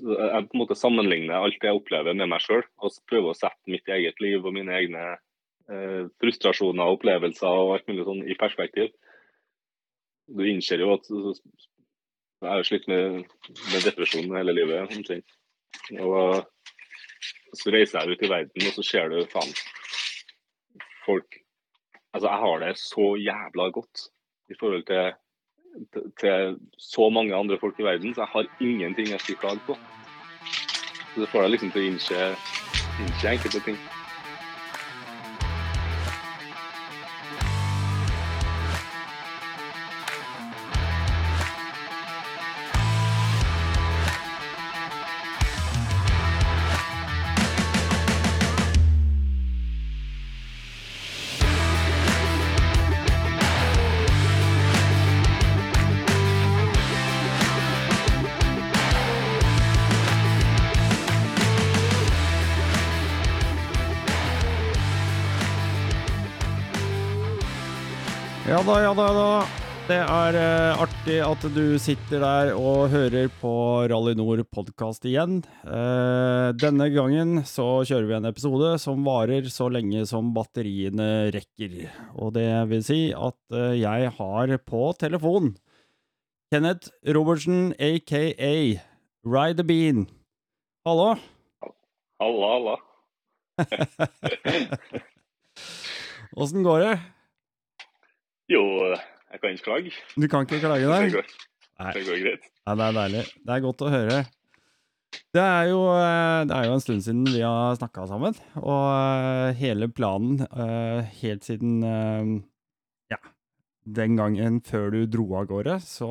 jeg på en måte sammenligner alt det jeg opplever med meg sjøl, og prøver å sette mitt eget liv og mine egne eh, frustrasjoner og opplevelser og alt mulig sånn i perspektiv. Du innser jo at jeg har slitt med, med depresjon hele livet omtrent. Og så reiser jeg ut i verden, og så ser du faen folk Altså, jeg har det så jævla godt i forhold til til så mange andre folk i verden, så jeg har ingenting jeg skal klage på. Så det får deg liksom til å innse, enkelte ting. Da, ja da, ja da. Det er uh, artig at du sitter der og hører på Rally Nord podkast igjen. Uh, denne gangen så kjører vi en episode som varer så lenge som batteriene rekker. Og det vil si at uh, jeg har på telefon Kenneth Robertsen, aka Ride the Bean. Hallo? Halla, halla. Åssen går det? Jo, jeg kan ikke klage. Du kan ikke klage Det deg? går, det går greit. Nei, det er deilig. Det er godt å høre. Det er jo, eh, det er jo en stund siden vi har snakka sammen, og eh, hele planen eh, helt siden ja, den gangen før du dro av gårde, så,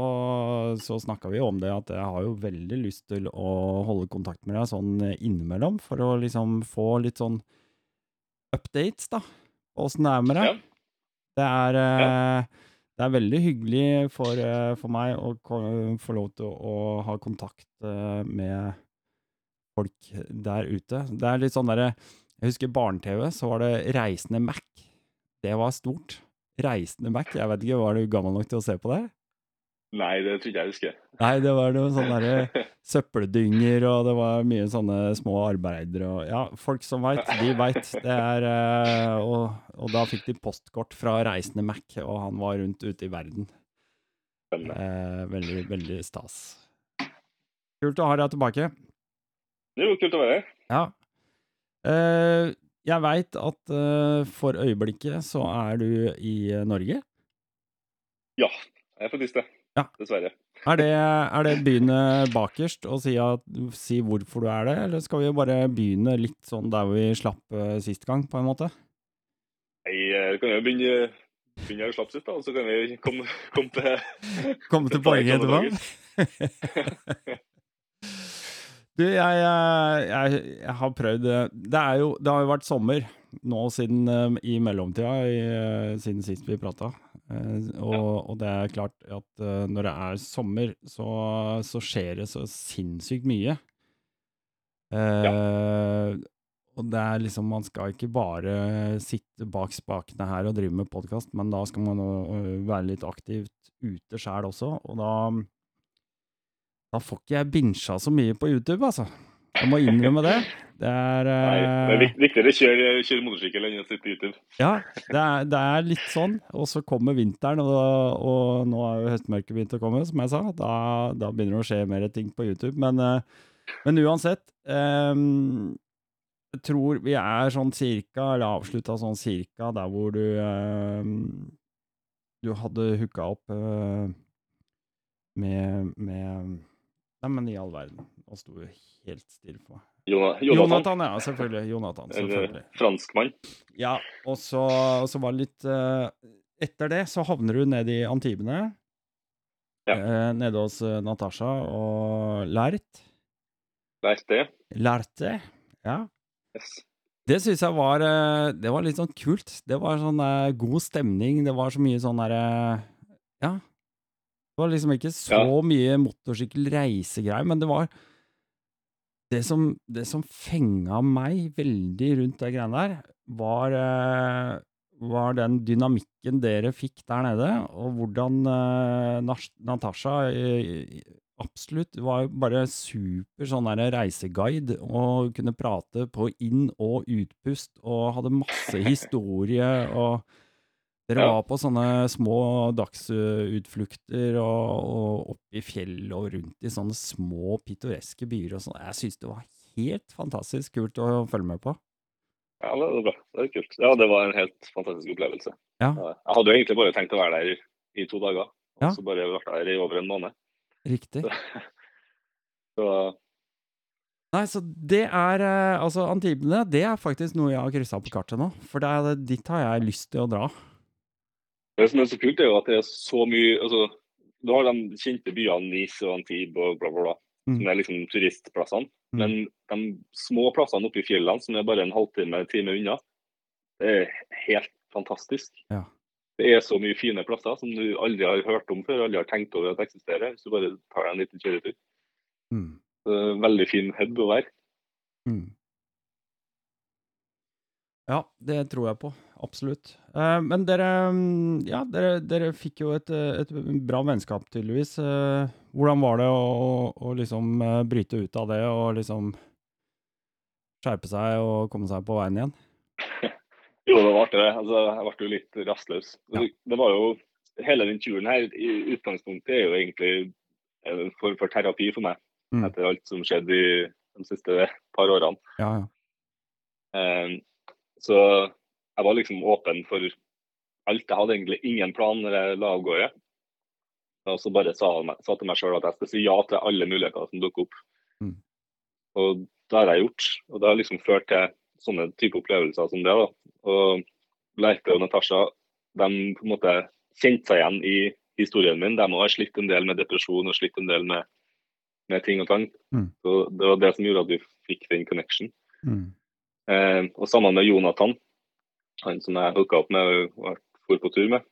så snakka vi om det at jeg har jo veldig lyst til å holde kontakt med deg sånn innimellom, for å liksom få litt sånn updates, da, på åssen det er med deg. Ja. Det er, ja. det er veldig hyggelig for, eh, for meg å få lov til å ha kontakt eh, med folk der ute. Det er litt sånn derre Jeg husker barne-TV, så var det Reisende Mac. Det var stort. Reisende Mac. Jeg vet ikke, Var du gammel nok til å se på det? Nei, det tror ikke jeg husker. Nei, det var noen sånne søppeldynger, og det var mye sånne små arbeidere og Ja, folk som veit, de veit. Det er eh, og, og da fikk de postkort fra Reisende Mac, og han var rundt ute i verden. Eh, veldig, veldig stas. Kult å ha deg tilbake. Det er jo kult å være her. Ja. Eh, jeg veit at for øyeblikket så er du i Norge. Ja, jeg er faktisk det. Ja. Dessverre. Er det, er det begynne bakerst og si, at, si hvorfor du er det, eller skal vi bare begynne litt sånn der vi slapp eh, sist gang, på en måte? Nei, eh, kan jo begynne, begynne å slappe sist, da, og så kan vi komme, komme til Komme til poenget etterpå? Du, jeg, eh, jeg, jeg har prøvd Det jo Det har jo vært sommer nå siden i mellomtida, i, siden sist vi prata. Og, og det er klart at eh, når det er sommer, så, så skjer det så sinnssykt mye. Ja. og det er liksom Man skal ikke bare sitte bak spakene her og drive med podkast, men da skal man være litt aktivt ute sjæl også, og da da får ikke jeg binsja så mye på YouTube, altså. Jeg må innrømme det. Det er Nei, det er eh, viktigere å kjøre, kjøre motorsykkel enn å sitte på YouTube. Ja, det er, det er litt sånn. Og så kommer vinteren, og, og nå er jo høstmørket begynt å komme, som jeg sa. Da, da begynner det å skje mer ting på YouTube. Men, uh, men uansett um, Jeg tror vi er sånn cirka, eller avslutta sånn cirka der hvor du ehm, Du hadde hooka opp eh, med, med Nei, men i all verden. Nå sto jo helt stille for meg. Jonathan, Jonathan, ja. Selvfølgelig. Jonathan, selvfølgelig. franskmann. Ja, og så, så var det litt uh, Etter det så havner du ned i Antibene. Ja. Uh, nede hos eh, Natasha og Lært. Lærte Lerte, Lærte. Ja. Yes. Det syns jeg var Det var litt sånn kult. Det var sånn god stemning. Det var så mye sånn derre Ja. Det var liksom ikke så Ja. mye motorsykkelreisegreier, men det var det som, det som fenga meg veldig rundt de greiene der, var, eh, var den dynamikken dere fikk der nede, og hvordan eh, Natasha eh, absolutt. Var bare super sånn der reiseguide, og kunne prate på inn- og utpust, og hadde masse historie, og dere Ja. var på sånne små dagsutflukter, og, og opp i fjell og rundt i sånne små pittoreske byer og sånn. Jeg synes det var helt fantastisk kult å følge med på. Ja, det var bra. Det var kult. Ja, det var en helt fantastisk opplevelse. Ja. Jeg hadde jo egentlig bare tenkt å være der i to dager, og Ja. så bare vært der i over en måned. Riktig. Så Nei, så det er eh, Altså, Antibene, det er faktisk noe jeg har kryssa på kartet nå. For det er, dit har jeg lyst til å dra. Det som er så kult, er jo at det er så mye altså, Du har de kjente byene Nice og Antibes og bla, bla, bla, Mm. som er liksom turistplassene. Mm. Men de små plassene oppe i fjellene, som er bare en halvtime time unna, det er helt fantastisk. Ja. Det er så mye fine plasser som du aldri har hørt om før, aldri har tenkt over at eksisterer. Hvis du bare tar deg en liten kjøretur. Mm. En veldig fin hub å være. Mm. Ja, det tror jeg på. Absolutt. Uh, men dere, mm, ja, dere, dere fikk jo et, et bra vennskap, tydeligvis. Uh, hvordan var det å, å, å liksom eh, bryte ut av det og liksom skjerpe seg og komme seg på veien igjen? Jo, det var artig. det. Altså, jeg ble jo litt rastløs. Ja. Det var jo, Hele den turen her i utgangspunktet er jo egentlig en form for terapi for meg. Mm. Etter alt som skjedde i de siste par årene. Ja, ja. Um, så jeg var liksom åpen for alt. Jeg hadde egentlig ingen plan når jeg la av gårde. Og så bare sa, jeg sa til meg sjøl at jeg skal si ja til alle muligheter som dukker opp. Mm. Og det har jeg gjort. Og det har liksom ført til sånne type opplevelser som det. da. Og Leite og Natasha de på en måte kjente seg igjen i historien min. De har slitt en del med depresjon og slitt en del med, med ting og tang. Mm. Så Det var det som gjorde at vi fikk den connection. Mm. Eh, og sammen med Jonathan, han som jeg hooka opp med og for på tur med.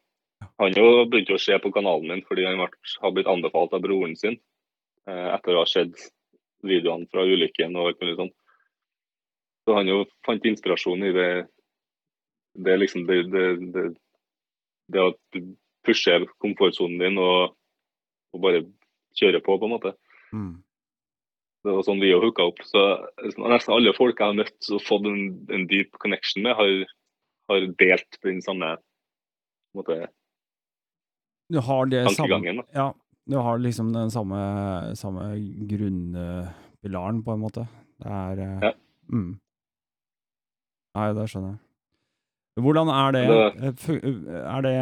Han jo begynte å se på kanalen min fordi han har blitt anbefalt av broren sin eh, etter å ha sett videoene fra ulykken og alt mulig sånt. Så han jo fant inspirasjon i det det liksom det, det, det, det at du pusher komfortsonen din og, og bare kjører på, på en måte. Mm. Det var sånn vi òg hooka opp. Så nesten alle folk jeg har møtt og fått en, en deep connection med, har, har delt den samme på en måte, Du har det tankegangen. Samme, Ja, du har liksom den samme, samme grunnpilaren, på en måte. Det er eh, Ja. Mm. Nei, det skjønner jeg. Hvordan er det Eh, fu- Er det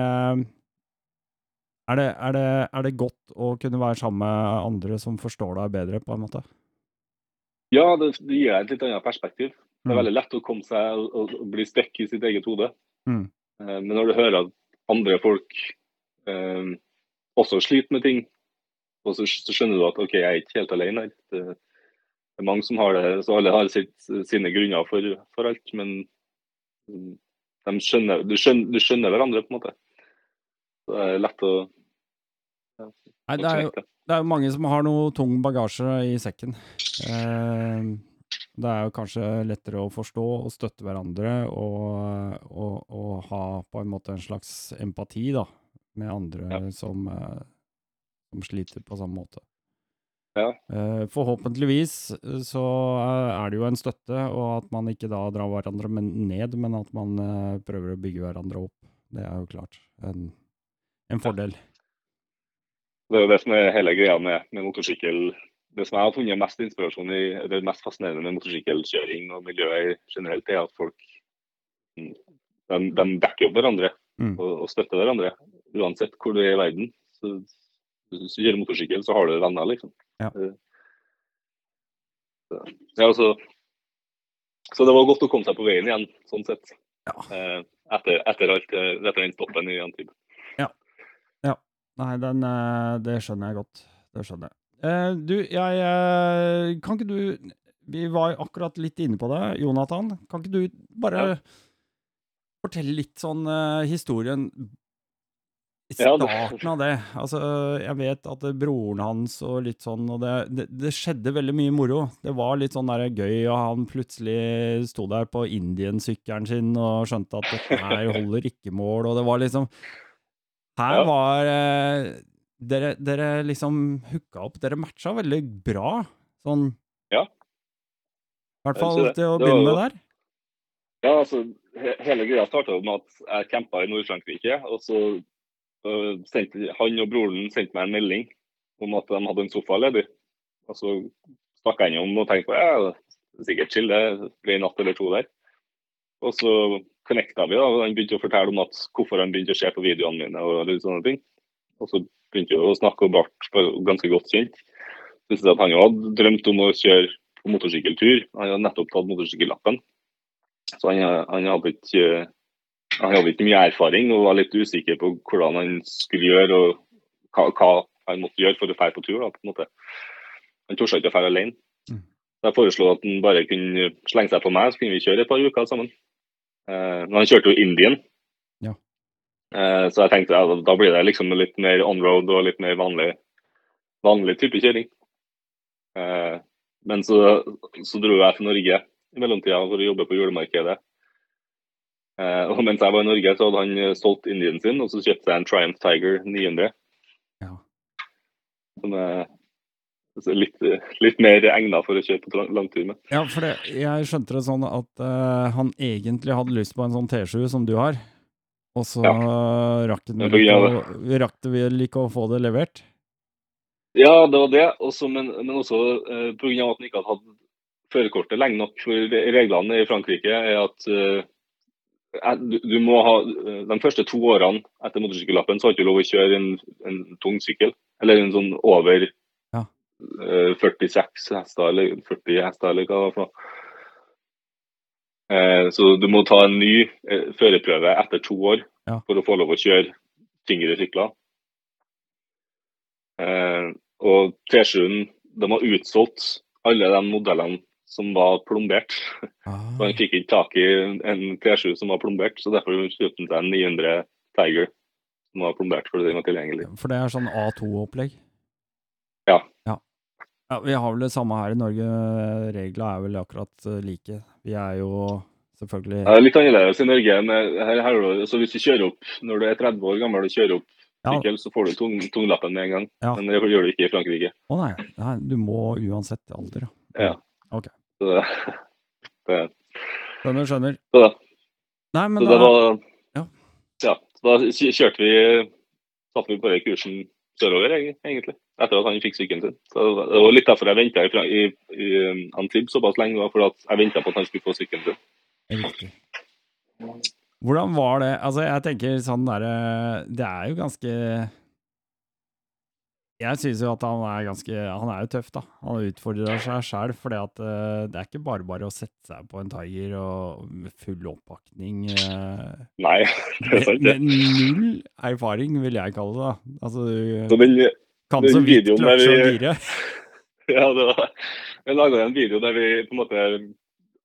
er det, er, det, er det godt å kunne være sammen med andre som forstår deg bedre, på en måte? Ja, det, det gir deg et litt annet perspektiv. Det er Mm. veldig lett å komme seg og, bli stuck i sitt eget hode. Mm. Eh, men når du hører at andre folk eh, også sliter med ting, og så, så skjønner du at OK, jeg er ikke helt alene her. Det, det er mange som har det, så alle har sitt, sine grunner for, for alt. Men mm, skjønner, du, skjønner, du skjønner hverandre, på en måte. Så det er lett å, Nei, det er jo det er jo mange som har noe tung bagasje i sekken. Eh, det er jo kanskje lettere å forstå og støtte hverandre og, og, og ha på en måte en slags empati da, med andre Ja. som, eh, som sliter på samme måte. Ja. Eh, forhåpentligvis eh, så er det jo en støtte, og at man ikke da drar hverandre ned, men at man prøver å bygge hverandre opp. Det er jo klart en, en fordel. Det er jo det som er hele greia med, med motorsykkel. Det som jeg har funnet mest inspirasjon i, det mest fascinerende med motorsykkelkjøring og miljøet generelt, er at folk de, de backer opp hverandre Mm. og, og støtter hverandre. Uansett hvor du er i verden. Så, hvis du kjører motorsykkel, så har du venner, liksom. Ja. Eh, Så, ja, altså, så det var godt å komme seg på veien igjen, sånn sett. Ja. Eh, etter, etter, alt, etter den stoppen i Antibes. Nei, den, eh, det skjønner jeg godt. Det skjønner jeg. Eh, du, jeg uh, Kan ikke du Vi var akkurat litt inne på det, Jonathan. Kan ikke du bare Ja. fortelle litt sånn uh, historien i starten av det? Altså, jeg vet at broren hans og litt sånn, og det, det, det skjedde veldig mye moro. Det var litt sånn der gøy, og han plutselig sto der på Indien-sykkelen sin og skjønte at dette her holder ikke mål, og det var liksom her var dere, dere liksom hooka opp. Dere matcha veldig bra, sånn Ja. I hvert fall til å begynne med der. Ja, altså, he hele greia starta med at jeg campa i Nord-Frankrike. Og så uh, sendte han og broren sendte meg en melding om at de hadde en sofa ledig. Og så snakka jeg innom og tenkte på ja, det er sikkert chill, det blir en natt eller to der. Og så connecta vi, da, og han begynte å fortelle om at hvorfor han begynte å se på videoene mine. og litt sånne ting. Og så begynte jo å snakke og ble ganske godt kjent. Visste at han jo hadde drømt om å kjøre på motorsykkeltur. Han hadde nettopp tatt motorsykkellappen. Så han, han, hadde ikke, han hadde ikke mye erfaring og var litt usikker på hvordan han skulle gjøre og hva, hva han måtte gjøre for å dra på tur. Da, på en måte. Han torde ikke å dra alene. Mm. Så jeg foreslo at han bare kunne slenge seg på meg, så kunne vi kjøre et par uker sammen. Eh, men han kjørte jo Indien. Eh, så jeg tenkte ja, da- blir det liksom litt mer on-road og litt mer vanlig, vanlig type kjøring. Eh, men så, så dro jeg til Norge i mellomtida for å jobbe på julemarkedet. Eh, og mens jeg var i Norge, så hadde han solgt Indien sin, og så kjøpte jeg en Triumph Tiger 900. Ja. Som er litt, litt mer egna for å kjøre på langtur med. Ja, for det, jeg skjønte det sånn at uh, han egentlig hadde lyst på en sånn T7 som du har, og så rakk vi rakk det vel ikke å få det levert? Ja, det var det, også, men, men også uh, pga. at han ikke hadde hatt førerkortet lenge nok. For reglene i Frankrike er at eh, eh, du, må ha eh, De første to årene etter motorsykkellappen så har du ikke lov å kjøre en, en tung sykkel. Eller en sånn over Ja. uh, 46 hester, eller 40 hester, eller hva det var for noe. Eh, så du må ta en ny eh, førerprøve etter to år Ja. for å få lov å kjøre tyngre sykler. Eh, og T7-en de har utsolgt alle de modellene som var plombert. Ah, Så han fikk ikke tak i en T7 som var plombert, så derfor kjøpte han seg en 900 Tiger som var plombert fordi det var tilgjengelig. for det er sånn A2-opplegg? Ja. ja. Ja, Vi har vel det samme her i Norge. Reglene er vel akkurat eh, like. Vi er jo selvfølgelig er litt annerledes i Norge. Men her, her, er så hvis du kjører opp når du er 30 år gammel og kjører opp Ja. så får du tung, tunglappen med en gang. Ja. Men det gjør du ikke i Frankrike. Å nei, nei, du må uansett alder, ja. Ja. Ok. Så, det, det, Skjønner, skjønner. så, da. Nei, men så da da, ja. ja. Så da kjørte vi Satte vi bare kursen sørover, egentlig. Etter at han fikk sykkelen sin. Så det var- litt derfor jeg venta i, i, i um, Antibes såpass lenge. var For at jeg venta på at han skulle få sykkelen sin. Riktig. Hvordan var det Altså, jeg tenker sånn derre Det er jo ganske Jeg synes jo at han er ganske Han er jo tøff, da. Han utfordrer seg sjæl, for at eh, det er ikke bare bare å sette seg på en Tiger og med full oppakning Uh, Nei, det er sant, det. Null erfaring, vil jeg kalle det. da. Altså, Så du den, kan så vidt der kløtsje og gire. ja, det var, jeg laga en video der vi på en måte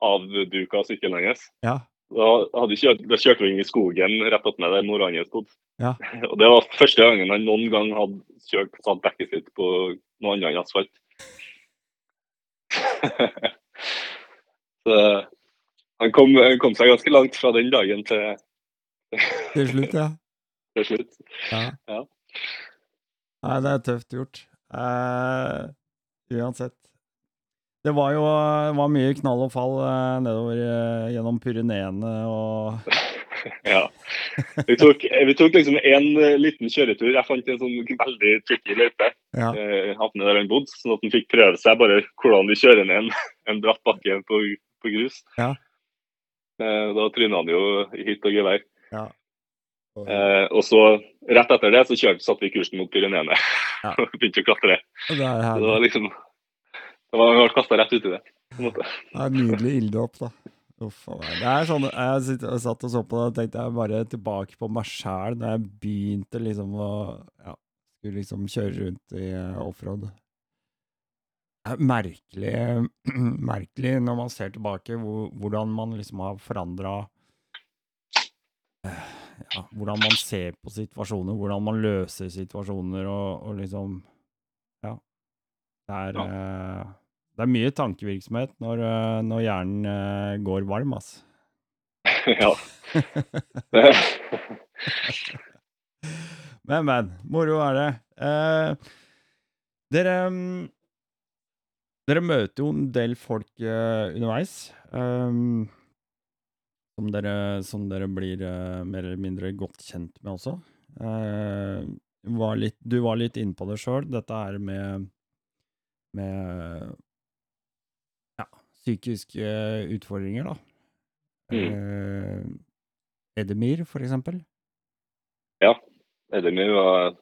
avduka sykkelen hans. Ja. Da, kjørt, da kjørte vi inn i skogen rett attmed der hans stod. Ja. Og det var første gangen han noen gang hadde kjørt sånn dekket sitt på noe annet enn asfalt. Så han kom, han kom seg ganske langt fra den dagen til, Til slutt, ja. til slutt. Ja. Ja. Nei, det er tøft gjort. Uh, uansett. Det var jo var mye knall og fall uh, nedover uh, gjennom Pyreneene og Ja. Vi tok, vi tok liksom en liten kjøretur. Jeg fant en sånn veldig tricky løype Ja. havnet der han bodde, sånn at han fikk prøve seg bare hvordan du kjører ned en, en bratt bakke på, på grus. Ja. Da tryna han jo i hytt og gevær. ja. Eh, og så rett etter det så kjørte, satte vi kursen mot Pyreneene Ja. og begynte å klatre. Det Så det var liksom det var, Vi ble kasta rett uti det. på en måte. Det er nydelig ilddåp, da. Uff. Det er sånn, jeg sitt- jeg satt og så på det og tenkte jeg bare tilbake på meg sjæl da jeg begynte liksom å ja, skulle liksom kjøre rundt i eh, offroad. Det er merkelig, merkelig når man ser tilbake hvor, hvordan man liksom har forandra ja, Hvordan man ser på situasjoner, hvordan man løser situasjoner og, og liksom Ja. Det er, eh, det er mye tankevirksomhet når, eh, når hjernen eh, går varm, altså. ja. Men, men. Moro er det. Eh, dere mm, Dere møter jo en del folk eh, underveis. ehm, som, dere, som dere blir uh, mer eller mindre godt kjent med også. Uh, var litt, du var litt inne på det sjøl, dette her med med ja, psykiske utfordringer, da. Eh, Edemir, for eksempel. Ja, Edemir var et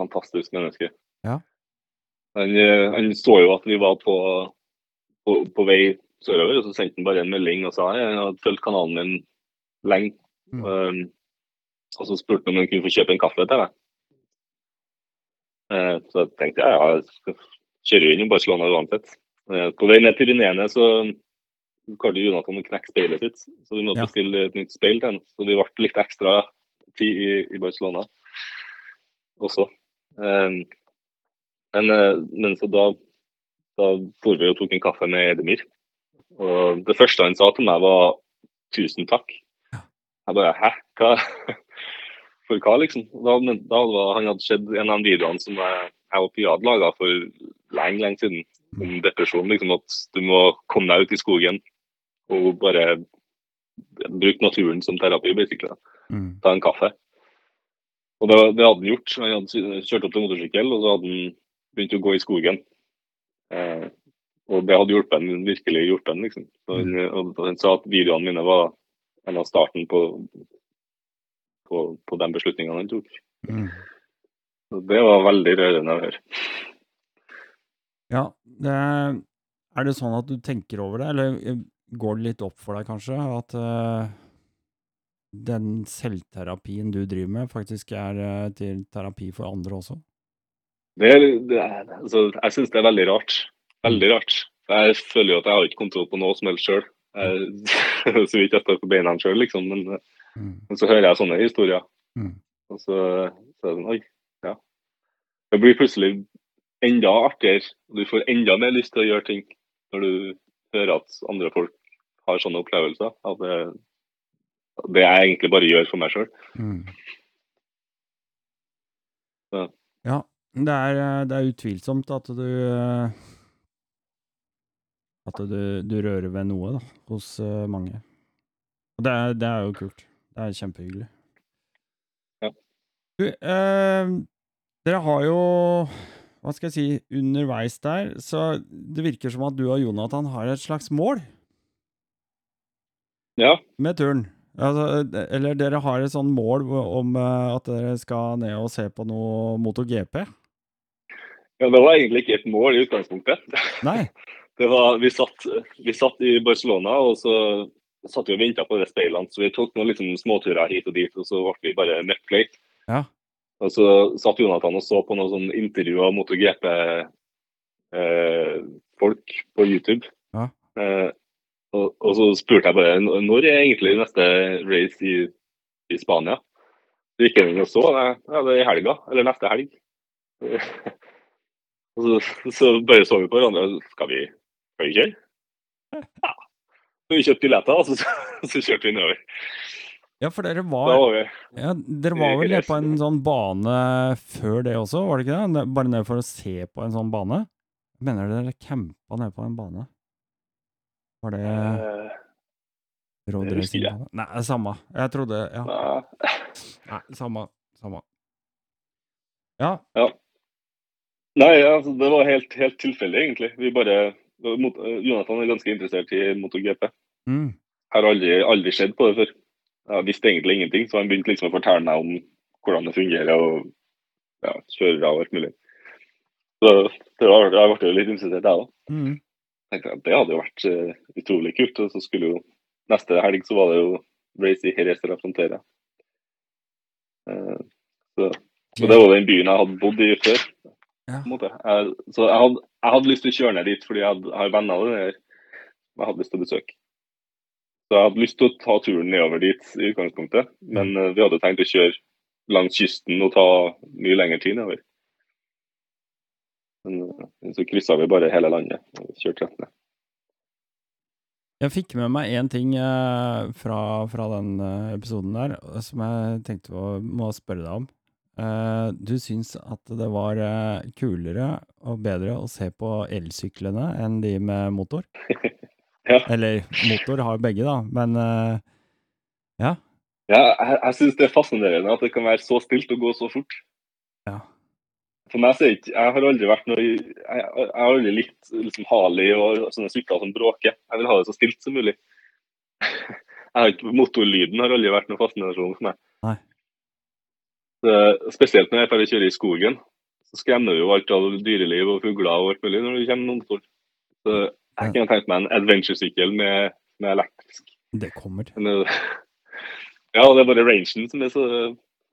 fantastisk menneske. Ja. Han, eh, han så jo at vi var på, på, på vei sørover, og så sendte han bare en melding og sa jeg hadde fulgt kanalen min lenge. Mm. Um, og så spurte han om han kunne få kjøpe en kaffe til meg. Uh, så jeg tenkte jeg ja, jeg skal kjøre inn i Barcelona uansett. Uh, på vei ned til Pyreneene så klarte Jonathan å knekke speilet sitt, så vi måtte Ja. bestille et nytt speil til ham. Så det ble litt ekstra tid i, i Barcelona også. Um, men, eh, men så da, da for vi og tok en kaffe med Edemir. Og det første han sa til meg, var 'tusen takk'. Jeg bare 'hæ? Hva? For hva, liksom? Da, da var, han hadde sett en av de videoene som jeg, jeg og Pia hadde laga for lenge, lenge siden, om depresjon. liksom At du må komme deg ut i skogen og bare bruke naturen som terapi, basically. Mm. Ta en kaffe. Og det, det hadde han gjort. Han hadde kjørt opp til motorsykkel, og så hadde han begynt å gå i skogen. Eh, og det hadde hjulpet han, virkelig hjulpet den, liksom. For, han, og han sa at videoene mine var en av starten på, på, på de beslutningene han tok. Mm. Det var veldig rørende å høre. Ja, det er, det sånn at du tenker over det, eller eh, går det litt opp for deg kanskje, at uh, den selvterapien du driver med, faktisk er uh, til terapi for andre også? Det, det, altså, jeg syns det er veldig rart. Veldig rart. Jeg føler jo at jeg har ikke kontroll på noe som helst sjøl. Så vidt jeg står på beina sjøl, liksom. Men, Mm. men så hører jeg sånne historier. Mm. Og så, så er det sånn Oi, ja. Det blir plutselig enda artigere. og Du får enda mer lyst til å gjøre ting når du hører at andre folk har sånne opplevelser. At det, det jeg egentlig bare gjør for meg sjøl. Mm. Ja. Det er, det er utvilsomt at du At du, du rører ved noe da, hos eh, mange. Og det er, det er jo kult. Det er kjempehyggelig. Ja. Du, eh, dere har jo Hva skal jeg si Underveis der, så det virker som at du og Jonathan har et slags mål Ja. med turen. Altså, eller dere har et sånn mål om eh, at dere skal ned og se på noe MotoGP? ja, det var egentlig ikke et mål i utgangspunktet. Nei? Det var, vi, satt, vi satt i Barcelona, og så satt vi og venta på de speilene. Så vi tok noen liksom, småturer hit og dit, og så ble vi bare late. Ja. Og så satt Jonathan og så på noen sånn intervju av MotoGP-folk på YouTube. Ja. Eh, og, og så spurte jeg bare når er egentlig neste race i, i Spania. Så gikk jeg inn og så. Ja, det er i helga, eller neste helg. og så, så bare så vi på hverandre. Skal vi, skal vi kjøre? Ja. Så vi kjøpte billetter, og så, så kjørte vi nedover. Ja, for dere var, var ja, dere var vel på en sånn bane før det også, var det ikke det? Bare ned for å se på en sånn bane? Mener dere campa nede på en bane? Var det eh, road det? Nei, samme. Jeg trodde Ja. ja. Nei, samme. Samme. Ja. Nei, altså, det var helt, helt tilfeldig, egentlig. Vi bare, mot, Jonathan er ganske interessert i MotoGP. Mm. Har aldri, aldri sett på det før. Jeg visste egentlig ingenting, så han begynte liksom å fortelle meg om hvordan det fungerer og ja, kjørere og alt mulig. Så det var, jeg ble jo litt interessert, jeg òg. Mm. Tenkte at Det hadde jo vært uh, utrolig kult. Og så skulle jo neste helg så var det jo race i Jerez de la Frontera. Uh, så, og det var den byen jeg hadde bodd i før. Ja. Jeg, så jeg hadde, jeg hadde lyst til å kjøre ned dit fordi jeg hadde, har venner der jeg hadde lyst til å besøke. Så jeg hadde lyst til å ta turen nedover dit i utgangspunktet, men eh, vi hadde tenkt å kjøre langs kysten og ta mye lengre tid nedover. Men eh, så kryssa vi bare hele landet og kjørte rett ned. Jeg fikk med meg én ting eh, fra, fra den episoden der, som jeg tenkte å må spørre deg om. Eh, du syns at det var eh, kulere og bedre å se på elsyklene enn de med motor? Ja. Eller motor har begge, da, men uh, ja. Ja, jeg, jeg syns det er fascinerende at det kan være så stilt og gå så fort. Ja. For meg så ikke Jeg har aldri vært noe Jeg, jeg har aldri likt liksom Harley og sånne sykler som bråker. Jeg vil ha det så stilt som mulig. Har ikke, motorlyden har aldri vært noe fascinasjon for meg. Nei. Spesielt når jeg får kjøre i skogen. Så skremmer du jo alt av dyreliv og fugler og alt mulig når du kommer noen motor. Så jeg kunne tenkt meg en adventuresykkel med, med elektrisk. Det kommer. Men, eh, ja, det er bare rangen som er så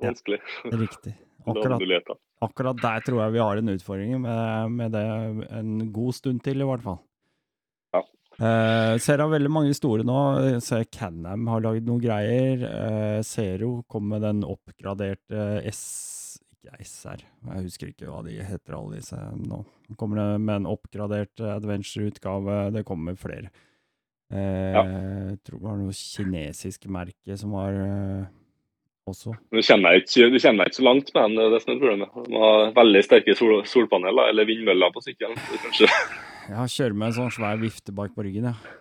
vanskelig. Riktig. Akkurat, akkurat der tror jeg vi har en utfordring med, med det en god stund til, i hvert fall. Ja. Eh, ser av veldig mange store nå. Jeg Ser Canham har lagd noen greier. Uh, Zero kom med den oppgraderte S... Ikke SR, jeg husker ikke hva de heter alle disse nå. Kommer det med en oppgradert eh, adventure-utgave. Det kommer flere. Eh, Jeg tror det var noe kinesisk merke som var uh, også. Du kommer deg ikke, ikke så langt med den, det er problemet. Du har veldig sterke sol, solpaneler eller vindmøller på sykkelen. Kanskje. Ja, kjører med en sånn svær vifte bak på ryggen, ja.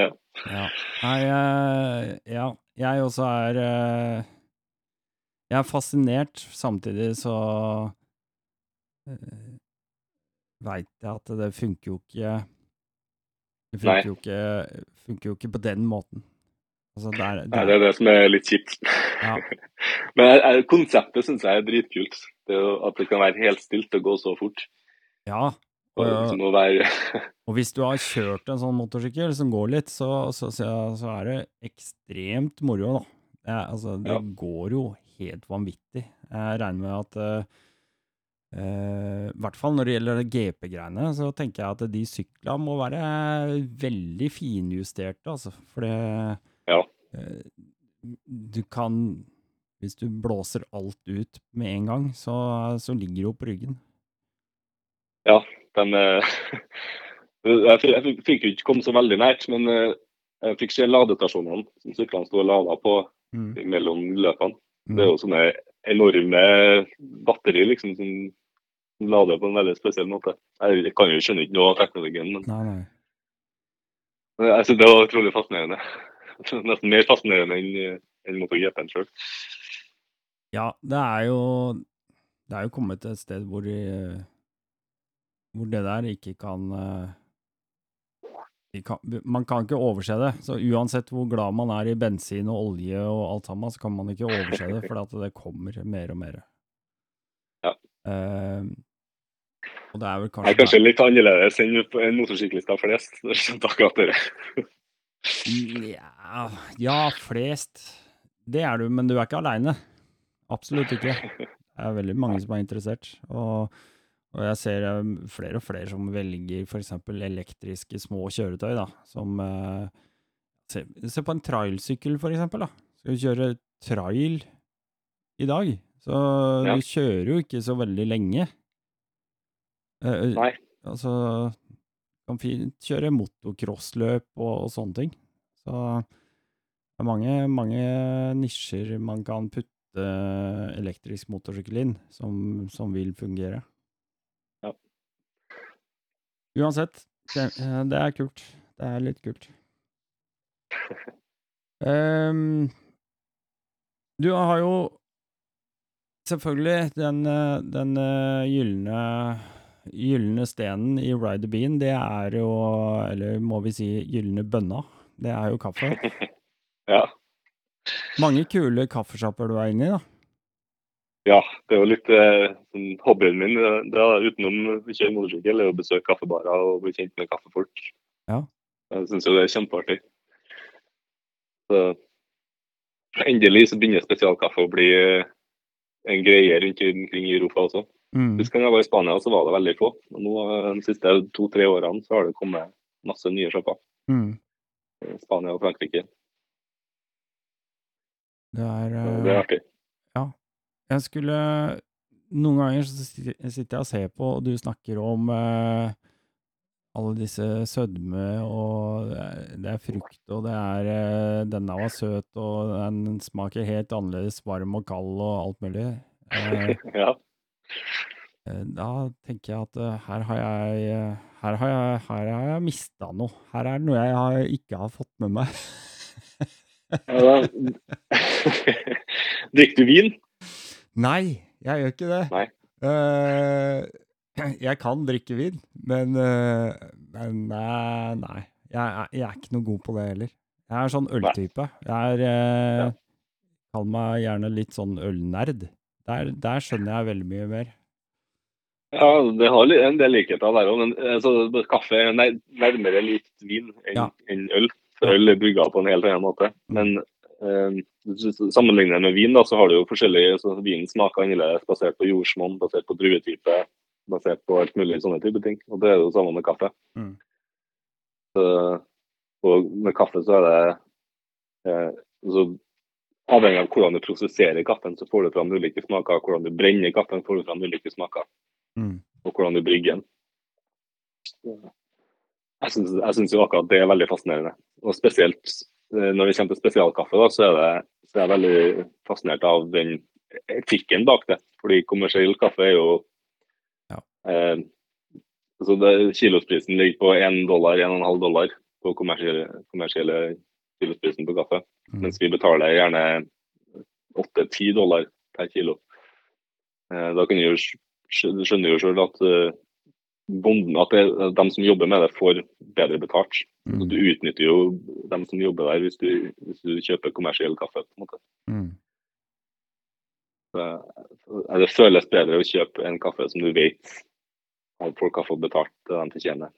Ja. ja. Nei, eh, ja, jeg også er eh, Jeg er fascinert, samtidig så uh, veit jeg at det funker jo ikke Det funker jo ikke, funker jo ikke på den måten. Altså, det er, Nei, det er det som er litt kjipt. Ja. Men konseptet syns jeg er dritkult. Det At det kan være helt stilt og gå så fort. ja. Og liksom å være, Og hvis du har kjørt en sånn motorsykkel som går litt, så, så, så, så er det ekstremt moro, da. Det, altså, det Ja. går jo helt vanvittig. Jeg regner med at uh, I hvert fall når det gjelder GP-greiene, så tenker jeg at de sykla må være veldig finjusterte, altså. For det Ja. uh, Du kan Hvis du blåser alt ut med en gang, så, så ligger det jo på ryggen. ja, den, eh, jeg, fikk- jo ikke komme så veldig nært, men eh, jeg fikk se ladestasjonene som syklene sto og lada på Mm. mellom løpene. Det er jo sånne enorme batteri liksom, som lader på en veldig spesiell måte. Jeg kan jo skjønne ikke noe av teknologien, men Nei, nei. men jeg synes det var utrolig fascinerende. Nesten mer fascinerende enn enn MotoGP-en sjøl. Ja, det er jo Det er jo kommet et sted hvor de, hvor det der ikke kan eh, kan, Man kan ikke overse det. Så uansett hvor glad man er i bensin og olje og alt sammen, så kan man ikke overse det, for det kommer mer og mer. Ja. Uh, og det er vel kanskje kanskje, er kanskje litt annerledes enn enn motorsyklister flest. det akkurat det. Ja, ja, flest. Det er du, men du er ikke aleine. Absolutt ikke. Det er veldig mange som er interessert. Og, og jeg ser eh, flere og flere som velger f.eks. elektriske små kjøretøy, da. Som eh, se, se på en trailsykkel, for eksempel, da. Skal du kjøre trail i dag, så Ja. du kjører jo ikke så veldig lenge. Eh, Nei. Altså Kan fint kjøre motocrossløp og, og sånne ting. Så det er mange, mange nisjer man kan putte elektrisk motorsykkel inn, som, som vil fungere. Uansett, det, eh, er kult. Det er litt kult. Um, du har jo selvfølgelig den, eh, den eh, gylne gylne stenen i Ride the Bean, det er jo, eller må vi si gylne bønna, det er jo kaffe. Ja. Mange kule kaffesjapper du er inne i, da. Ja, det er jo litt eh, sånn hobbyen min. Det, det er, utenom å kjøre motorsykkel, er å besøke kaffebarer og bli kjent med kaffefolk. Ja. Jeg syns jo det er kjempeartig. Så endelig så begynner spesialkaffe å bli eh, en greie rundt omkring i Europa også. Mm. Sist gang jeg var i Spania, så var det veldig få. Og nå eh, de siste to-tre årene så har det kommet masse nye sjapper. Mm. Spania og Frankrike. Det er, eh, Det er artig. Jeg skulle Noen ganger så sitter jeg og ser på, og du snakker om eh, alle disse sødme, og det er, det er frukt, og det er eh, Denne var søt, og den smaker helt annerledes varm og kald og alt mulig. Eh, Ja. eh, da tenker jeg at eh, her har jeg eh, her har jeg, her har jeg mista noe. Her er det noe jeg har, ikke har fått med meg. Ja, Drikker du vin? Nei, jeg gjør ikke det. Nei. Uh, jeg kan drikke vin, men, uh, men nei, nei. Jeg, er- jeg er ikke noe god på det heller. Jeg er sånn øltype. Jeg er eh. Kall meg gjerne litt sånn ølnerd. Der, der skjønner jeg veldig mye mer. Ja, det har en del likheter der òg, men altså, kaffe er nær- nærmere likt vin enn Ja. en øl. For øl er brygga på en helt annen måte. Men eh, sammenligner med vin, da, så har du jo forskjellige så Vinen smaker annerledes basert på jordsmonn, basert på druetype, basert på alt mulig sånne type ting. Og det er jo det samme med kaffe. Mm. Så, og med kaffe så er det eh, så Avhengig av hvordan du prosesserer kaffen, så får du fram ulike smaker. Hvordan du brenner kaffen, får du fram ulike smaker. Mm. Og hvordan du brygger den. Jeg syns, jo akkurat det er veldig fascinerende. Og spesielt når vi kommer til spesialkaffe, da, så er, det, så er jeg veldig fascinert av den etikken bak det. Fordi kommersiell kaffe er jo Ja. eh, altså det, Kilosprisen ligger på 1 dollar, 1,5 dollar på kommersielle, kommersielle kilosprisen på kaffe. Mm. Mens vi betaler gjerne 8-10 dollar per kilo. Eh, da kan du jo skj- skj- skjønner jo sjøl at eh, bonden, at det, de som jobber med det, får bedre betalt. Mm. du utnytter jo dem som jobber der, hvis du, hvis du kjøper kommersiell kaffe. på en måte. Mm. Så, eh, det føles bedre å kjøpe en kaffe som du vet at folk har fått betalt det de fortjener.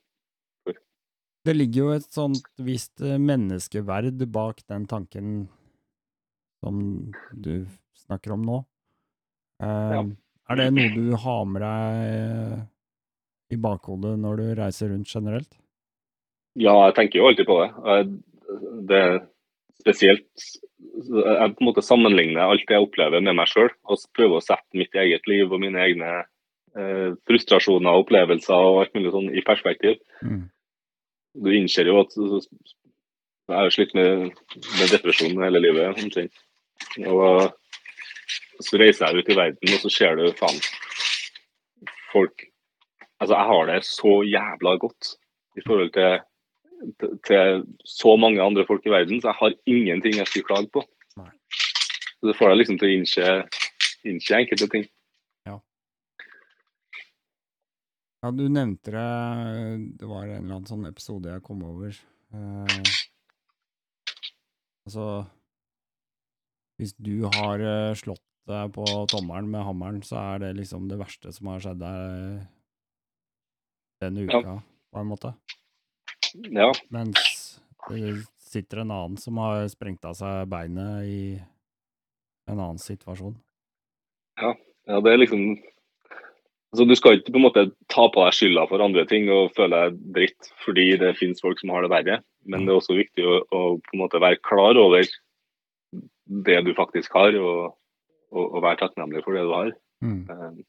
Det ligger jo et sånt visst eh, menneskeverd bak den tanken som du snakker om nå. Uh, Ja. Er det noe du har med deg i bakhodet når du reiser rundt generelt? Ja, jeg tenker jo alltid på det. Det er spesielt Jeg på en måte sammenligner alt det jeg opplever med meg sjøl, og prøver å sette mitt eget liv og mine egne eh, frustrasjoner og opplevelser og alt mulig sånn i perspektiv. Mm. Du innser jo at Jeg har slitt med, med depresjon hele livet. omtrent. Og så reiser jeg ut i verden, og så ser du faen folk Altså, jeg har det så jævla godt i forhold til, til, til så mange andre folk i verden, så jeg har ingenting jeg skulle klage på. Nei. Så det får deg liksom til å innse, innse enkelte ting. Ja, ja. du nevnte det Det var en eller annen sånn episode jeg kom over. Eh, altså Hvis du har eh, slått deg på tommelen med hammeren, så er det liksom det verste som har skjedd deg denne Ja. uka, på en måte. Ja, Mens det sitter en annen som har sprengt av seg beinet i en annen situasjon. ja, det er liksom altså, Du skal ikke på en måte ta på deg skylda for andre ting og føle deg dritt fordi det finnes folk som har det verre. Men det er også viktig å, å på en måte være klar over det du faktisk har, og, og, og være takknemlig for det du har. Mm. Eh,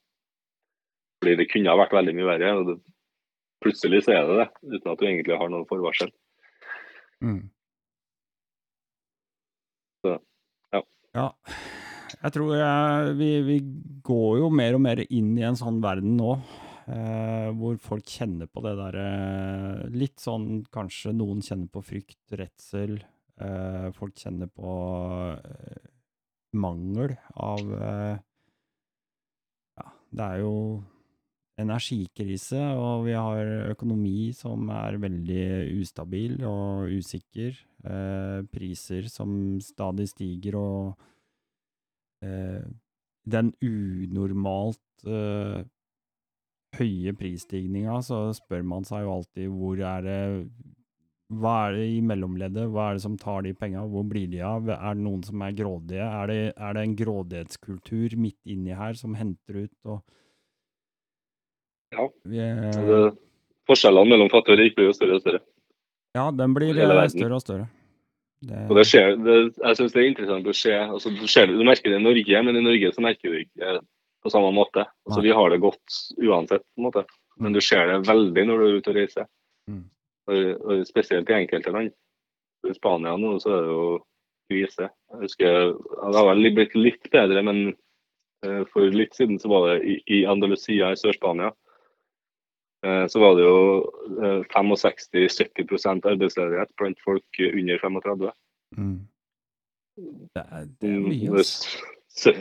Fordi det kunne ha vært veldig mye verre. og det, Plutselig så er det det, uten at du egentlig har noen forvarsel. Mm. Så, ja. Ja. Jeg tror jeg, vi, vi går jo mer og mer inn i en sånn verden nå, eh, hvor folk kjenner på det derre Litt sånn kanskje noen kjenner på frykt, redsel. Eh, folk kjenner på eh, mangel av eh, Ja, det er jo energikrise, og vi har økonomi som er veldig ustabil og usikker. Eh, priser som stadig stiger, og eh, den unormalt eh, høye prisstigninga, så spør man seg jo alltid hvor er det Hva er det i mellomleddet? Hva er det som tar de penga? Hvor blir de av? Er det noen som er grådige? Er det, er det en grådighetskultur midt inni her som henter ut og Ja. Er- det, forskjellene mellom fattig og rik blir jo større og større. ja, den blir eh, større og større. Det, Og det skjer, det, jeg synes det er interessant å se. Altså, du, ser, du merker det i Norge, men i Norge så merker du ikke på samme måte. Altså, Nei. vi har det godt uansett, på en måte. men du ser det veldig når du er ute og reiser. Mm. Og, og spesielt i enkelte land. I Spania nå så er det jo krise. Jeg husker, Det har vel blitt litt bedre, men Eh, For litt siden så var det i, i Andalusia i Sør-Spania. Eh, Så var det jo eh, 65-70% arbeidsledighet blant folk under 35. Mm. Det er, det er Mm, mye, altså.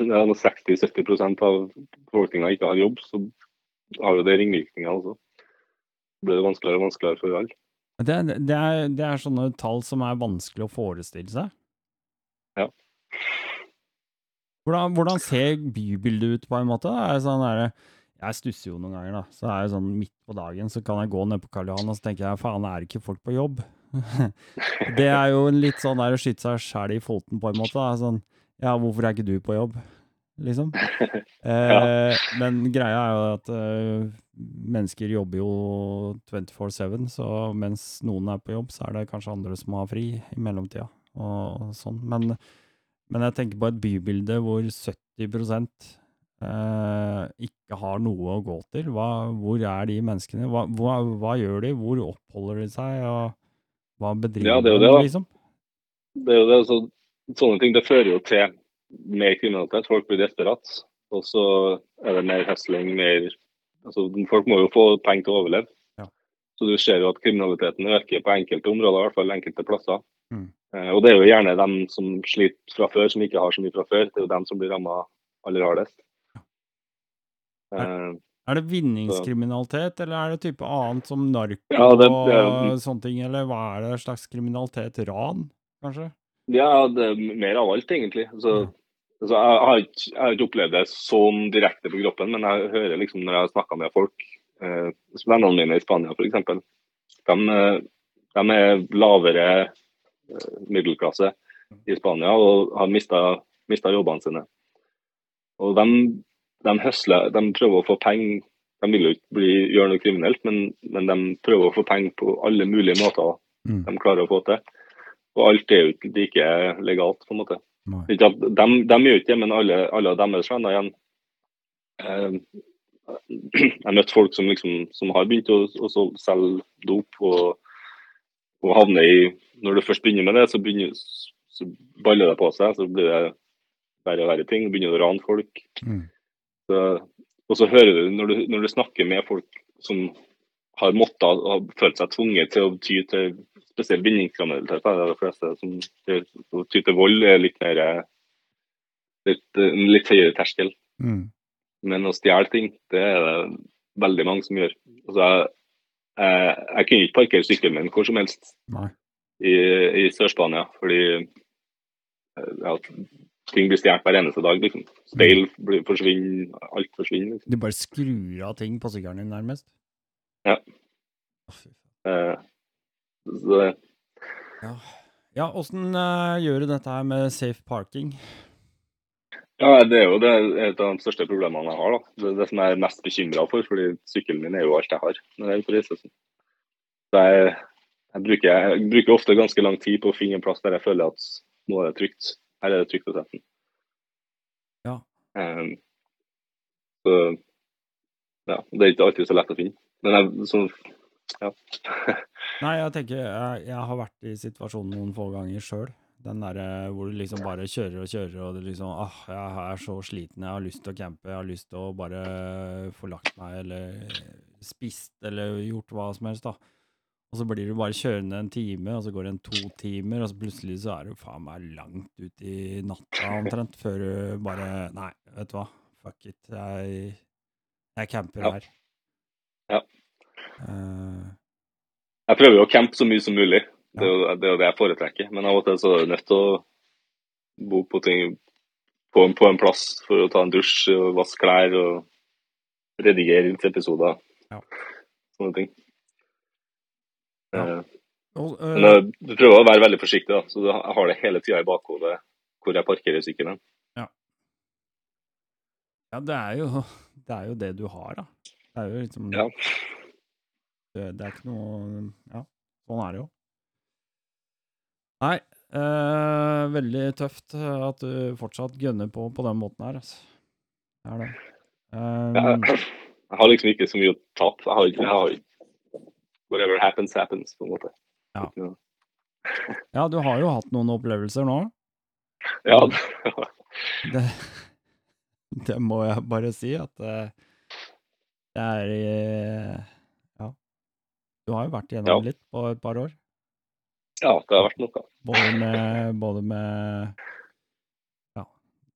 når 60-70% av befolkninga ikke har jobb, så har jo det ringvirkninger Altså. Så blir det vanskeligere og vanskeligere for alle. Det, det, er, det er sånne tall som er vanskelig å forestille seg. Ja. Hvordan, hvordan ser bybildet ut, på en måte? Er det sånn der, jeg stusser jo noen ganger, da. Så er det sånn midt på dagen, så kan jeg gå ned på Karl Johan, og så tenker jeg faen, er det ikke folk på jobb? det er jo en litt sånn der å skyte seg sjæl i foten, på en måte. Da. Sånn, ja, hvorfor er ikke du på jobb? Liksom. Eh, Men greia er jo at eh, mennesker jobber jo 24-7, så mens noen er på jobb, så er det kanskje andre som har fri i mellomtida. Og, og sånn. Men, men jeg tenker på et bybilde hvor 70 eh, ikke har noe å gå til. Hva, hvor er de menneskene? Hva, hva, hva gjør de? Hvor oppholder de seg? Og hva bedriver Ja, det er jo de, det, de, liksom? Det er jo det, så, sånne ting det fører jo til mer kriminalitet. Folk blir desperate. Og så er det mer hustling, mer altså, Folk må jo få penger til å overleve. Ja. Så du ser jo at kriminaliteten øker på enkelte områder, i hvert fall enkelte plasser. Mm. Eh, og det er jo gjerne dem som sliter fra før, som ikke har så mye fra før. Det er jo dem som blir ramma aller hardest. Eh, Er det vinningskriminalitet, eller er det type annet som narko Ja, det- det- og sånne ting, eller hva er det slags kriminalitet? Ran, kanskje? Ja, det er mer av alt, egentlig. Så, altså, jeg, har ikke, jeg har ikke opplevd det sånn direkte på kroppen, men jeg hører liksom når jeg har snakka med folk, eh, vennene mine i Spania f.eks., de, eh, de er lavere eh, middelklasse i Spania og har mista jobbene sine. Og de, de høsler, de prøver å få penger. De vil jo ikke bli, gjøre noe kriminelt, men, men de prøver å få penger på alle mulige måter Mm. de klarer å få til. Og alt er jo ikke like legalt, på en måte. De, de gjør ikke det, men alle, alle av deres venner igjen eh, Jeg møtt folk som, liksom, som har begynt å, å selge dop, og, og havner i Når du først begynner med det, så, begynner, så baller det på seg. Så blir det verre og verre ting. Begynner å rane folk. Mm. Og så hører du når, du når du snakker med folk som har måttet ha følt seg tvunget til å ty til spesielt vinningskriminalitet, er det de fleste som ty til vold er litt mer litt, en litt høyere terskel. Mm. Men å stjele ting, det er det veldig mange som gjør. Altså, jeg, jeg, jeg kunne ikke parkere sykkelen min hvor som helst Nei. i, i Sør-Spania, fordi eh, ja, ting blir stjålet hver eneste dag. Liksom. Speil forsvinner, alt forsvinner. Liksom. Du bare skrur av ting på sykkelen din, nærmest? Ja. Eh, så Ja, ja åssen uh, gjør du dette her med safe parking? ja, det er jo det, et av de største problemene jeg har. Da. Det er det som jeg er mest bekymra for, fordi sykkelen min er jo alt jeg har når jeg er på reise. Så jeg, jeg, bruker, jeg bruker ofte ganske lang tid på å finne en plass der jeg føler at nå er det trygt. Her er det trykk å sette. Ja. Um, så ja, det er ikke alltid så lett å finne. Men jeg, sånn, ja. Nei, jeg tenker jeg, jeg har vært i situasjonen noen få ganger sjøl. Den derre hvor du liksom bare kjører og kjører, og det liksom ah, jeg er så sliten, jeg har lyst til å campe, jeg har lyst til å bare få lagt meg, eller spist, eller gjort hva som helst, da. Og så blir du bare kjørende en time, og så går det en to timer, og så plutselig så er du faen meg langt ut i natta omtrent, før du bare Nei, vet du hva, fuck it, jeg, jeg camper Ja. her. Ja. Uh, Jeg prøver jo å campe så mye som mulig. Det er jo det, er jo det jeg foretrekker. Men av og til så er du nødt til å bo på, ting, på, en, på en plass for å ta en dusj og vaske klær og redigere episoder. Ja. Sånne ting. Ja. Eh, og, Men eh, jeg du prøver å være veldig forsiktig, da, så du- jeg har det hele tida i bakhodet hvor jeg parkerer sykkelen. Ja, det er jo det, er jo det du har, da. Det er jo liksom Ja. det, det er ikke noe Ja, sånn er det jo. Nei, eh, veldig tøft at du fortsatt gønner på på den måten her, altså. Det er det. Um, Jeg, jeg har liksom ikke så mye å tape. Jeg har ikke, jeg har ikke Whatever happens, happens, på en måte. Ja. Ja, du har jo hatt noen opplevelser nå. Ja, Det, Det må jeg bare si, at eh, det er eh, Ja. Du har jo vært Ja. igjennom litt på et par år. Ja, det har vært noe. Både med, både med ja,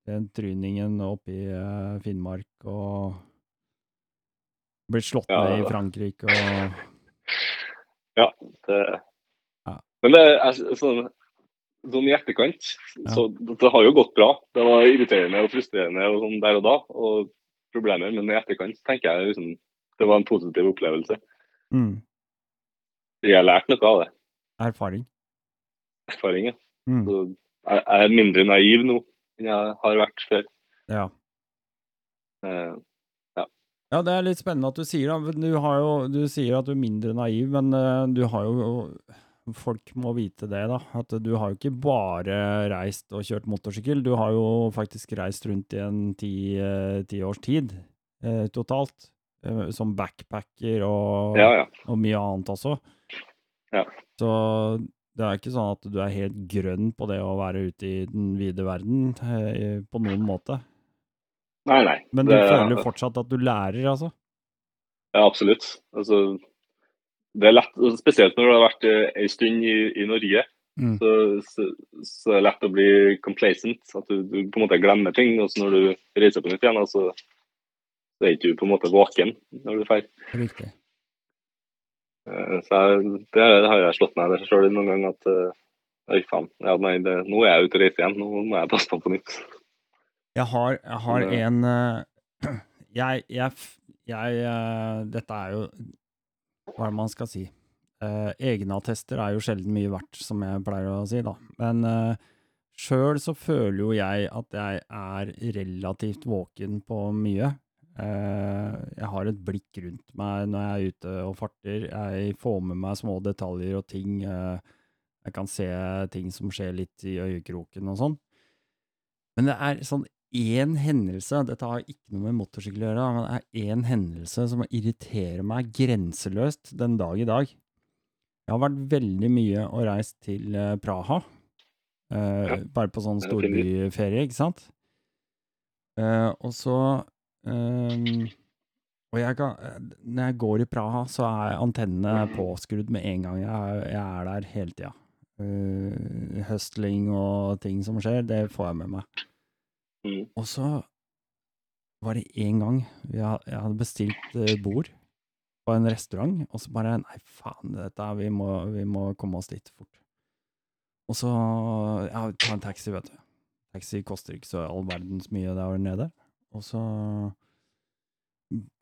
den tryningen oppe i eh, Finnmark og blitt slått Ja, ned i Frankrike og Ja, det Ja. Men det er sånn, sånn i etterkant så det har jo gått bra. Det var irriterende og frustrerende og sånn der og da, og problemer, men i etterkant tenker jeg liksom det var en positiv opplevelse. mm, Jeg har lært noe av det. erfaring. Erfaring, ja. Mm, Så jeg jeg er mindre naiv nå enn jeg har vært før. ja. Ja, det er litt spennende at du sier det. Du, har jo, du sier at du er mindre naiv, men eh, du har jo Folk må vite det, da. At du har jo ikke bare reist og kjørt motorsykkel. Du har jo faktisk reist rundt i en ti, eh, ti års tid eh, totalt. Som backpacker og, Ja, ja. og mye annet også. Ja. Så det er ikke sånn at du er helt grønn på det å være ute i den vide verden på noen måte. Nei, nei. Men du det, føler fortsatt at du lærer, altså? Ja, absolutt. Altså, det er lett, spesielt når du har vært eh, en stund i, i Norge, Mm. så, så, så er det lett å bli complacent. At du, du på en måte glemmer ting. Og så når du reiser på nytt igjen, så, så er ikke du på en måte våken når du drar. Riktig. Eh, Så jeg, det har jeg slått meg sjøl noen ganger at Øy, faen. Ja, nei, det, nå er jeg ute og reiser igjen. Nå må jeg passe på på nytt. Jeg har, jeg har en eh, jeg, jeg, jeg eh, Dette er jo Hva er det man skal si? Uh, Egenattester er jo sjelden mye verdt, som jeg pleier å si, da. Men uh, sjøl så føler jo jeg at jeg er relativt våken på mye. Eh, jeg har et blikk rundt meg når jeg er ute og farter. Jeg får med meg små detaljer og ting. eh, jeg kan se ting som skjer litt i øyekroken og sånn. Men det er sånn én hendelse, dette har ikke noe med motorsykkel å gjøre, men det er én hendelse som irriterer meg grenseløst den dag i dag. Jeg har vært veldig mye og reist til eh, Praha, eh, Ja, bare på sånn er storbyferie, ikke sant? Eh, og så ehm, Og jeg kan, eh, når jeg går i Praha, så er antennene påskrudd med en gang. Jeg, jeg er der hele tida. Uh, høstling og ting som skjer, det får jeg med meg. Mm. Og så var det en gang jeg, hadde bestilt eh, bord på en restaurant, og så bare Nei, faen, dette, vi, må, vi må komme oss dit fort. Og så Ja, ta en taxi, vet du. Taxi koster ikke så all verdens mye der nede. Og så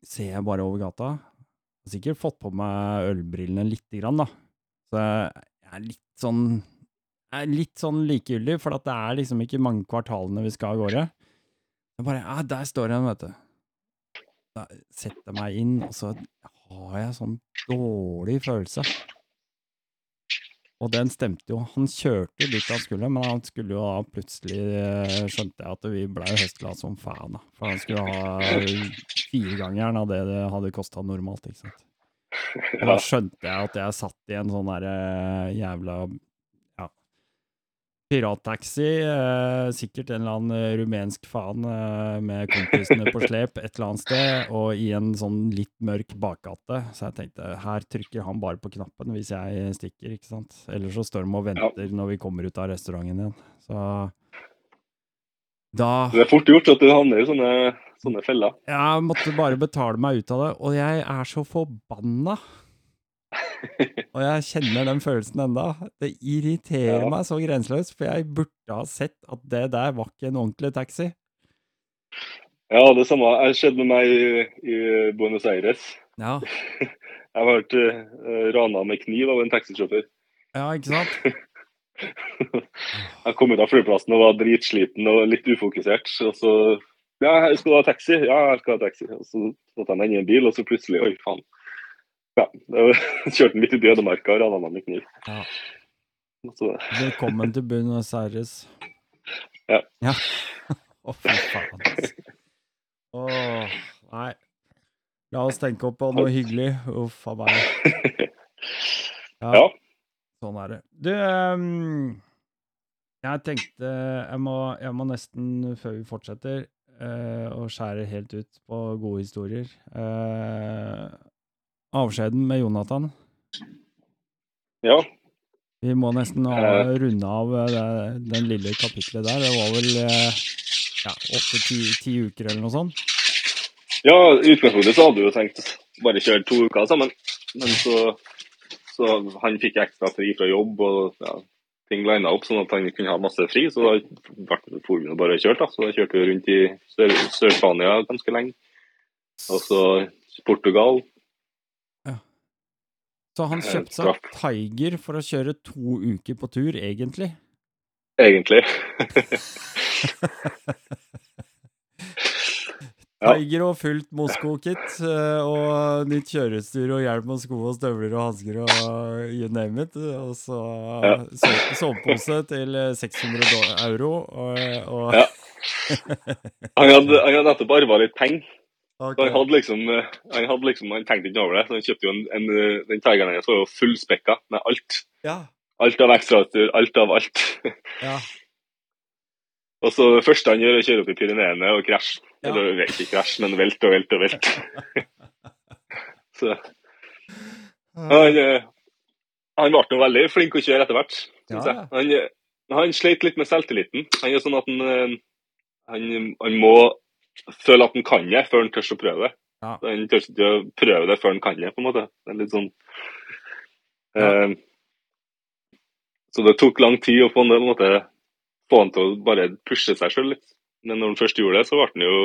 ser jeg bare over gata. Har sikkert fått på meg ølbrillene lite grann, da. Så jeg er litt sånn jeg er litt sånn likegyldig, for det er liksom ikke mange kvartalene vi skal av gårde. Jeg bare Ja, der står den, vet du. Da setter jeg meg inn, og så har jeg sånn dårlig følelse. Og den stemte jo. Han kjørte jo dit han skulle, men han skulle jo da plutselig eh, Skjønte jeg at vi blei høstglade som faen, da. For han skulle ha firegangeren av det det hadde kosta normalt, ikke sant. Og da skjønte jeg at jeg satt i en sånn derre jævla ja, pirattaxi. Eh, sikkert en eller annen eh, rumensk faen eh, med kompisene på slep et eller annet sted, og i en sånn litt mørk bakgate. Så jeg tenkte her trykker han bare på knappen hvis jeg stikker, ikke sant. Ellers så står de og venter når vi kommer ut av restauranten igjen. Så da Det er fort gjort at du havner i sånne, sånne feller. Jeg måtte bare betale meg ut av det, og jeg er så forbanna. Og jeg kjenner den følelsen enda. Det irriterer Ja. meg så grenseløst, for jeg burde ha sett at det der var ikke en ordentlig taxi. Ja, det samme har skjedd med meg i, i Buenos Aires. Ja, Jeg har vært uh, rana med kniv av en taxisjåfør. ja ikke sant? Jeg kom ut av flyplassen og var dritsliten og litt ufokusert. Og så Ja, jeg skal du ha taxi? Ja, jeg skal ha taxi. Og så satte jeg meg inn i en bil, og så plutselig Oi, faen. Ja, det Kjørte den litt i ødemarka og rana meg med kniv. Ja. Velkommen til Buenos Aires. Ja. ja. Å, fy faen. Åh, nei. La oss tenke opp på noe hyggelig. Uff a meg. ja. Sånn er det. Du, ehm, jeg tenkte jeg må, jeg må nesten, før vi fortsetter å og skjærer helt ut på gode historier. Eh, avskjeden med Jonathan. Ja. Vi må nesten ha, Eh. runde av eh, det, den lille kapitlet der. Det var vel eh, ja, åtte-ti uker eller noe sånt. ja, i utgangspunktet så hadde vi jo tenkt bare kjøre to uker sammen. Men så, så han fikk ekstra fri fra jobb, og ja, ting lina opp sånn at han kunne ha masse fri. Så da for vi bare og kjørte. Så da kjørte vi rundt i Sør- Sør-Spania ganske lenge. Og så Portugal. Så han Eh, kjøpte seg. Tiger for å kjøre to uker på tur, egentlig. Egentlig. Tiger og fullt Mosko-kit, eh, og nytt kjørestyr og hjelm og sko og støvler og hansker og you name it. Og så Ja. sovepose til eh, 600 euro. Og, og Ja. Han hadde, han hadde nettopp arva litt penger. Ok. Så Han hadde liksom, eh, han hadde liksom, han tenkte ikke over det. Så han kjøpte jo en, en eh, den Tigeren hans var jo fullspekka med alt. Ja. Alt av ekstrautstyr, alt av alt. ja. Og så det første han gjør, er å kjøre opp i Pyreneene og krasje. Ja. Eller ikke krasje, men velte og velte og velte. så han, eh, han ble nå veldig flink å kjøre etter hvert, Ja. Han, eh, han sleit litt med selvtilliten. Han er sånn at han, eh, han, han må føle at han kan det før han tør å prøve det. Ja. Han tør ikke å prøve det før han kan det, på en måte. Det er litt sånn Ja. eh, Så det tok lang tid å få han, det, måte, få han til å bare pushe seg sjøl litt. Men når han først gjorde det, så ble han jo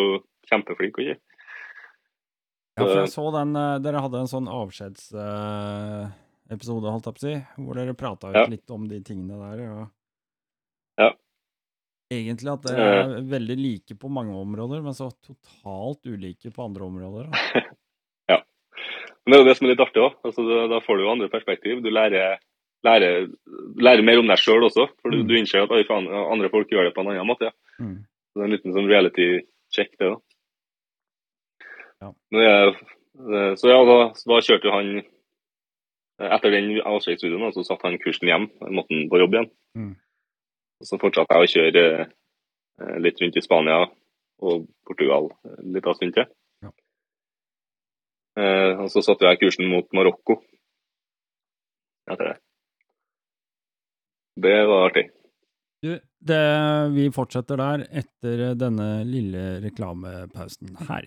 kjempeflink. Ikke? Ja, for jeg så den eh, Dere hadde en sånn avskjedsepisode, holdt jeg på å si, hvor dere prata Ja. litt om de tingene der. Og Ja. Egentlig at dere er veldig like på mange områder, men så totalt ulike på andre områder. Da. Men det er jo det som er litt artig òg. Altså, da- får du jo andre perspektiv. Du lærer, lærer, lærer mer om deg sjøl også. For du, Mm. du innser at andre folk gjør det på en annen måte. Ja. Mm. Så det er en liten sånn reality-check, det òg. Ja. Så ja, da, da kjørte han Etter den avskjedsstudien så satte han kursen hjem. Måtte han på jobb igjen. Mm. Og Så fortsatte jeg å kjøre eh, litt rundt i Spania og Portugal eh, litt av stund til. Ja. Eh, og så satte jeg kursen mot Marokko etter det. Det var artig. Du, det, vi fortsetter der etter denne lille reklamepausen her.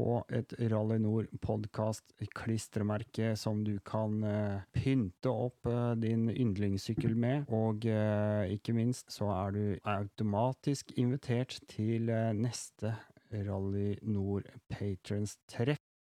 få et Rally Nord podkast-klistremerke som du kan uh, pynte opp uh, din yndlingssykkel med. Og uh, ikke minst så er du automatisk invitert til neste Rally Nord Patrons-treff.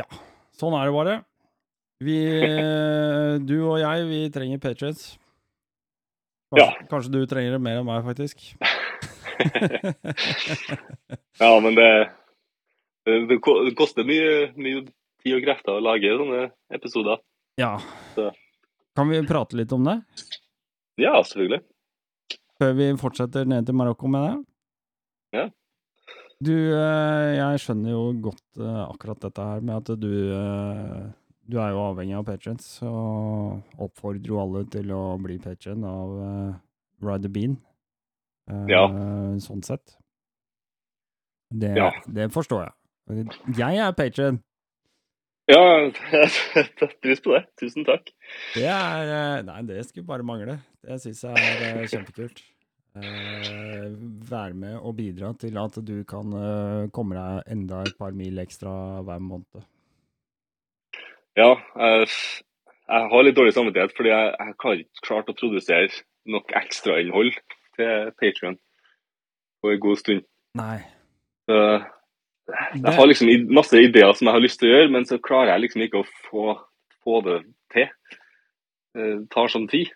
Ja, sånn er det bare. Vi, eh, du og jeg, vi trenger Patriots. Kanskje, Ja. kanskje du trenger det mer enn meg, faktisk. Ja, men det, det, det det koster mye, mye tid og krefter å lage sånne episoder. Ja. Så. Kan vi prate litt om det? Ja, selvfølgelig. Før vi fortsetter ned til Marokko med det? Ja. Du, eh, jeg skjønner jo godt eh, akkurat dette her med at du eh, Du er jo avhengig av patrons, og oppfordrer jo alle til å bli patron av Ride the Bean. Ja. Sånn sett. Det, Ja. det forstår jeg. Jeg er patron. Ja, jeg setter pris på det. Tusen takk. Det er Nei, det skulle bare mangle. Det syns jeg er kjempekult. Eh, være med og bidra til at du kan eh, komme deg enda et par mil ekstra hver måned. Ja, jeg, jeg har litt dårlig samvittighet fordi jeg, jeg har ikke klart å produsere nok ekstrainnhold til Patrion på en god stund. Nei. Så, jeg har liksom masse ideer som jeg har lyst til å gjøre, men så klarer jeg liksom ikke å få, få det til. Det tar sånn tid.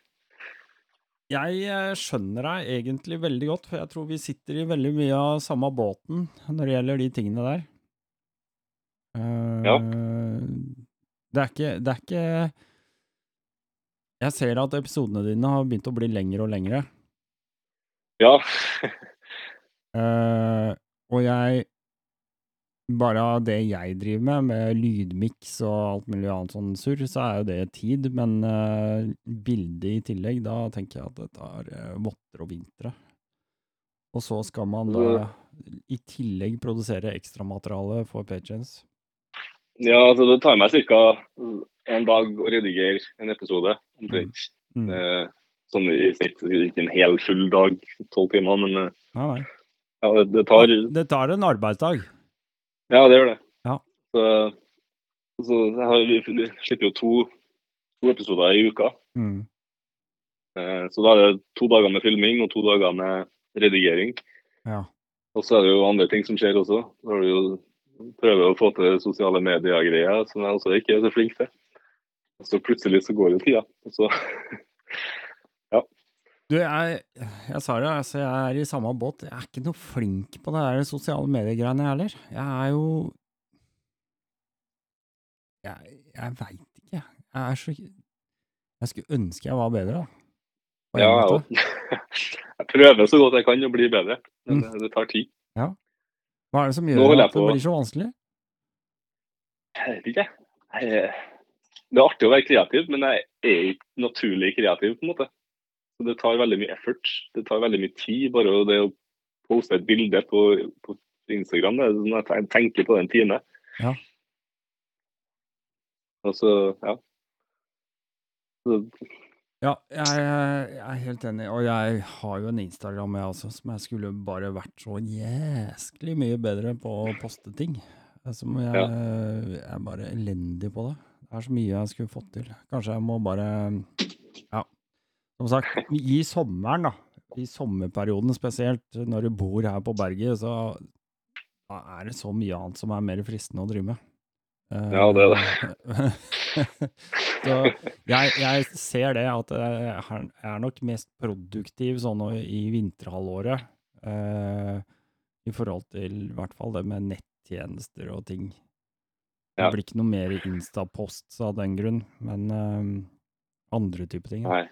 Jeg eh, skjønner deg egentlig veldig godt, for jeg tror vi sitter i veldig mye av samme båten når det gjelder de tingene der. Eh, Ja. Det er ikke Det er ikke Jeg ser at episodene dine har begynt å bli lengre og lengre. Ja, Eh, og jeg Bare av det jeg driver med, med lydmiks og alt mulig annet sånn surr, så er jo det tid. Men uh, bildet i tillegg, da tenker jeg at det tar uh, votter og vintre. Og så skal man da i tillegg produsere ekstramateriale for pagens. ja altså det tar meg ca. en dag å redigere en episode. omtrent. Mm. Eh, Sånn i snitt, ikke en hel full dag, tolv timer, men eh, ja, det, det tar Det tar en arbeidsdag. Ja, det gjør det. Ja. Så, så har, vi slipper jo to, to episoder i uka. Mm. Eh, Så da er det to dager med filming og to dager med redigering. Ja. Og så er det jo andre ting som skjer også. Da har du jo prøver å få til sosiale medier-greier, som jeg også ikke er så flink til. Og så plutselig så går jo tida. Og så Du, jeg, jeg sa det, altså jeg er i samme båt. Jeg er ikke noe flink på det der sosiale medier-greiene jeg heller. Jeg er jo Jeg, jeg veit ikke. Jeg er så Jeg skulle ønske jeg var bedre, da. På Ja, jeg ja. jeg prøver så godt jeg kan å bli bedre, men Mm. det, tar tid. Hva er det som gjør at det blir så vanskelig? Jeg vet ikke. Jeg, det er artig å være kreativ, men jeg er ikke naturlig kreativ, på en måte. Så det tar veldig mye effort. Det tar veldig mye tid, bare det å poste et bilde på, på Instagram. Det er sånn jeg tenker på det en time. Ja. Og så, ja. Så, Ja, jeg, jeg er helt enig, og jeg har jo en Instagram jeg også, som jeg skulle bare vært så jæsklig mye bedre på å poste ting. Som jeg, jeg er bare elendig på det. Det er så mye jeg skulle fått til. Kanskje jeg må bare Ja, som sagt, i sommeren, da. I sommerperioden spesielt, når du bor her på berget, så er det så mye annet som er mer fristende å drive med. Eh, Ja, det er så jeg, jeg ser det at jeg er- nok mest produktiv sånn i vinterhalvåret. eh, I forhold til i hvert fall det med nettjenester og ting. Det blir ikke noe mer Instapost av den grunn, men eh, andre typer ting. Nei.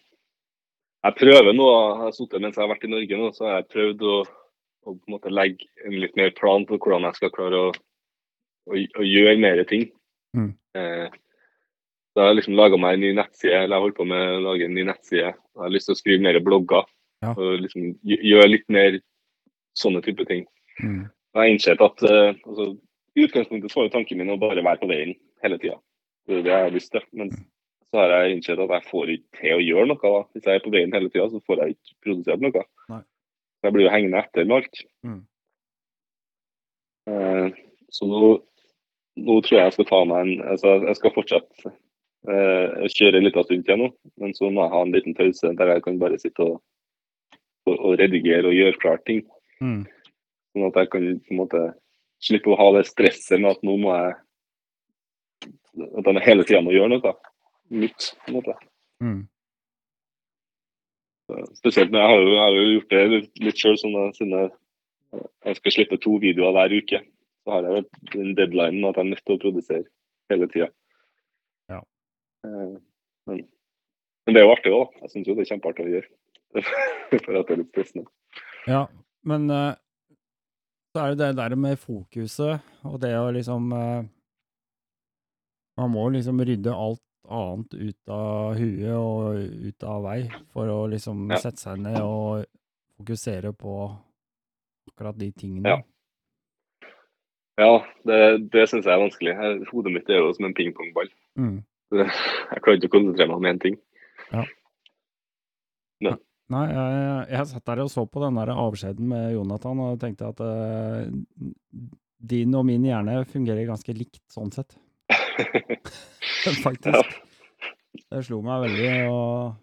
Jeg prøver nå, jeg sittet mens jeg har vært i Norge nå, så har jeg prøvd å, å på en måte legge en litt mer plan på hvordan jeg skal klare å, å, å gjøre mer ting. Mm. Eh, så jeg har liksom laga meg en ny nettside, eller jeg holder på med å lage en ny nettside. Jeg har lyst til å skrive mer blogger Ja. og liksom gjøre litt mer sånne type ting. Mm. Jeg har innsett at eh, altså, i utgangspunktet så var jo tanken min å bare være på veien hele tida. Det er det jeg har lyst til. Men så har jeg innsett at jeg får ikke til å gjøre noe. da. Hvis jeg er på veien hele tida, så får jeg ikke produsert noe. Nei. Jeg blir jo hengende etter med alt. Mm. Eh, så nå, nå tror jeg jeg skal ta meg en altså Jeg skal fortsette eh, å kjøre en liten stund til nå, men så må jeg ha en liten pause der jeg kan bare sitte og, og, og redigere og gjøre klart ting. Mm. Sånn at jeg kan på en måte slippe å ha det stresset med at nå må jeg At de hele tida må gjøre noe nytt. på en måte. Mm. Spesielt når jeg har jo, jeg har jo gjort det litt, litt sjøl, sånn siden jeg, jeg skal slippe to videoer hver uke. Så har jeg jo den deadlinen at jeg er nødt til å produsere hele tida. Ja. Men, men det er jo artig òg. Jeg syns jo det er kjempeartig å gjøre. For at det er litt stressende. Ja, men eh, så er det det der med fokuset, og det å liksom eh, Man må liksom rydde alt annet ut av huet og ut av vei for å liksom Ja. sette seg ned og fokusere på akkurat de tingene. Ja. Ja, det, det syns jeg er vanskelig. Hodet mitt er jo som en pingpongball. Mm. Jeg klarer ikke å konsentrere meg om én ting. Ja. Ne. Nei, jeg, jeg satt der og så på den der avskjeden med Jonathan og tenkte at uh, din og min hjerne fungerer ganske likt sånn sett. Faktisk. Det slo meg veldig, og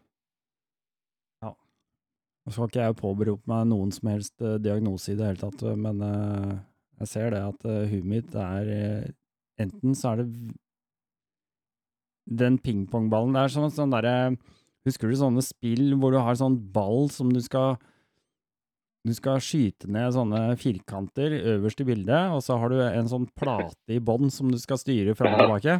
ja. Nå skal ikke jeg påberope meg noen som helst eh, diagnose i det hele tatt, men eh, jeg ser det at huet mitt er eh, Enten så er det den pingpongballen Det er sånn, sånn derre Husker du sånne spill hvor du har sånn ball som du skal Du skal skyte ned sånne firkanter øverst i bildet, og så har du en sånn plate i bånn som du skal styre fram og tilbake.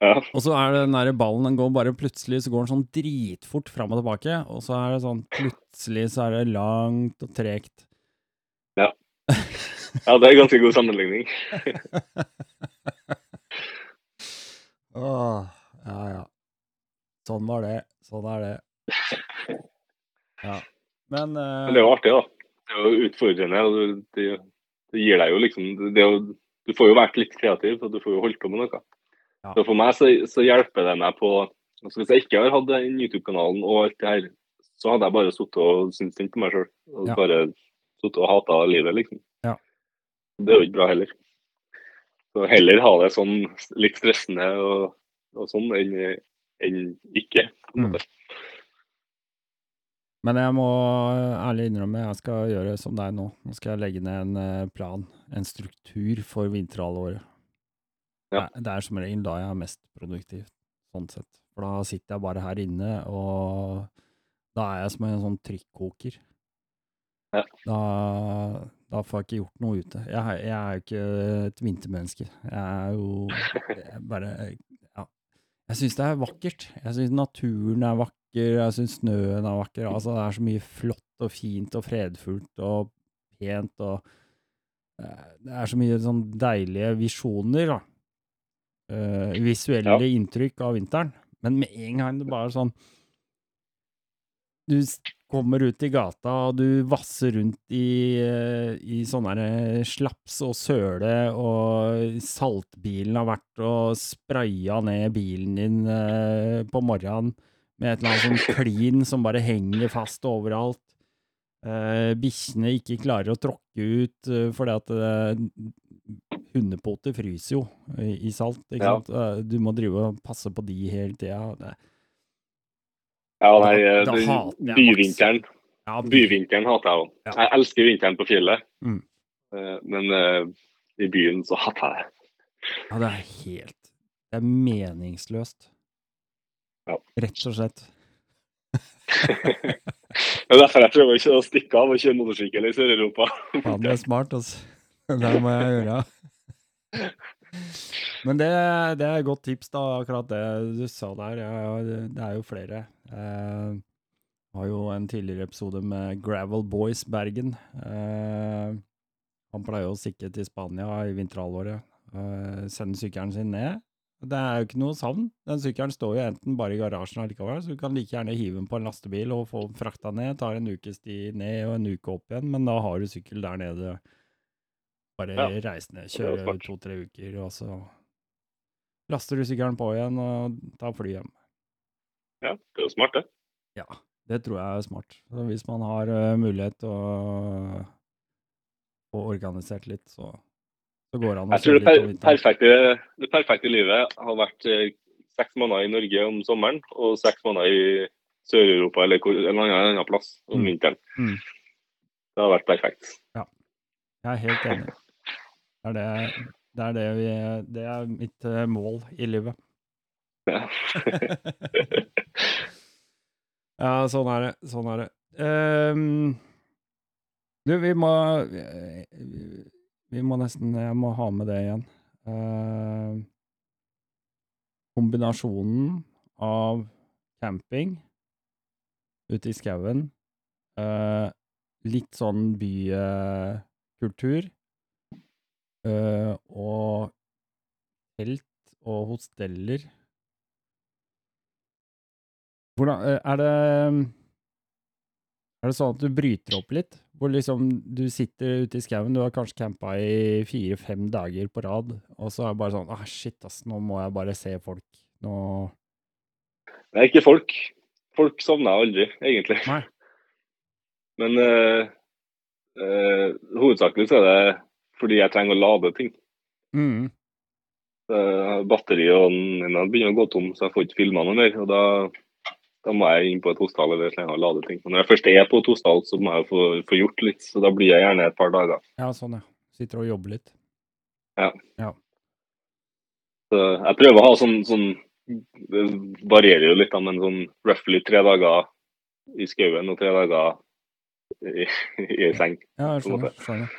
Ja. Og så er det den der ballen, den går bare plutselig så går den sånn dritfort fram og tilbake, og så er det sånn plutselig så er det langt og tregt. ja, det er ganske god sammenligning. Åh, ja ja. Sånn var det. Sånn er det. Ja. Men, uh... Men det er jo artig, da. Det er jo utfordrende. og Det, det gir deg jo liksom det er jo, Du får jo vært litt kreativ, og du får jo holdt på med noe. Ja. Så for meg så, så hjelper det meg på altså Hvis jeg ikke har hatt den YouTube-kanalen og alt det her, så hadde jeg bare sittet og syntes synd på meg sjøl. Ja. bare sittet og hata livet, liksom. Ja. Det er jo ikke bra heller. Så heller ha det sånn litt stressende og, og sånn enn enn ikke. på en Mm. Men jeg må ærlig innrømme, jeg skal gjøre som deg nå. Nå skal jeg legge ned en eh, plan, en struktur for vinterhalvåret. Ja. Det er- som regel da jeg er mest produktiv, sånn sett. For da sitter jeg bare her inne, og da er jeg som en sånn trykkoker. Ja. Da, da får jeg ikke gjort noe ute. Jeg, jeg er jo ikke et vintermenneske. Jeg er jo jeg bare Ja. Jeg syns det er vakkert. Jeg syns naturen er vakker. Jeg syns snøen er vakker. Altså, det er så mye flott og fint og fredfullt og pent og eh, Det er så mye sånn deilige visjoner, da. Uh, visuelle Ja. inntrykk av vinteren. Men med en gang det bare er sånn Du kommer ut i gata, og du vasser rundt i, eh, i sånne slaps og søle, og saltbilen har vært og spraya ned bilen din på morgenen med et eller annet sånn klin som bare henger fast overalt. Uh, Bikkjene ikke klarer å tråkke ut uh, fordi at uh, hundepoter fryser jo i, i salt. Ikke Ja. sant? Uh, du må drive og passe på de hele tida. Ja, nei, Da- da byvinteren Ja, Byvinteren hater jeg òg. Ja. Jeg elsker vinteren på fjellet, Mm. Men i byen så hater jeg det. Ja, det er helt Det er meningsløst. Ja. Rett og slett. Det er derfor jeg prøver ikke å stikke av og kjøre motorsykkel i Sør-Europa. Ja, det er smart, altså. Det må jeg gjøre. Men det, det er et godt tips, da, akkurat det du sa der. Ja, det er jo flere. Eh, har jo en tidligere episode med Gravel Boys Bergen. Eh, han pleier å stikke til Spania i vinterhalvåret. Eh, sende sykkelen sin ned. Det er jo ikke noe savn. Den sykkelen står jo enten bare i garasjen allikevel, så du kan like gjerne hive den på en lastebil og få den frakta ned. Tar en ukes tid ned og en uke opp igjen, men da har du sykkel der nede. Bare Ja. reise ned, kjøre to-tre uker, og så laster du sykkelen på igjen og tar fly hjem. Ja, det er jo smart, det. Ja, det tror jeg er smart. Så hvis man har eh, mulighet til å få organisert litt, så, Jeg tror det, per perfekte, det perfekte livet har vært eh, seks måneder i Norge om sommeren og seks måneder i Sør-Europa eller en annen, annen plass om Mm. vinteren. Mm. Det har vært perfekt. Ja, Jeg er helt enig. Det er det, det, er det, vi, det er mitt eh, mål i livet. Ja. Ja, sånn er det. Sånn er det. Um, du, vi må Vi må nesten Jeg må ha med det igjen. Eh, kombinasjonen av camping ute i skauen, eh, litt sånn bykultur, eh, og telt og hosteller hvordan, eh, er det Er det sånn at du bryter opp litt? Hvor liksom du sitter ute i skauen, du har kanskje campa i fire-fem dager på rad, og så er det bare sånn ah, shit, ass, nå må jeg bare se folk. Nå er ikke folk. Folk sovner aldri, egentlig. Nei. Men eh, eh, hovedsakelig så er det fordi jeg trenger å lade ting. Mm. Eh, Batteriet den begynner å gå tom, så jeg får ikke filma noe mer. og da, da må jeg inn på et hostall eller slenge og lade ting. Men når jeg først er på et hostall, så må jeg få, få gjort litt. Så da blir jeg gjerne et par dager. Ja, sånn, ja. Sitter og jobber litt. Ja. Så jeg prøver å ha sånn, sånn Det varierer jo litt, da, men sånn roughly tre dager i skauen og tre dager i, i seng. Ja, jeg skjønner. skjønner.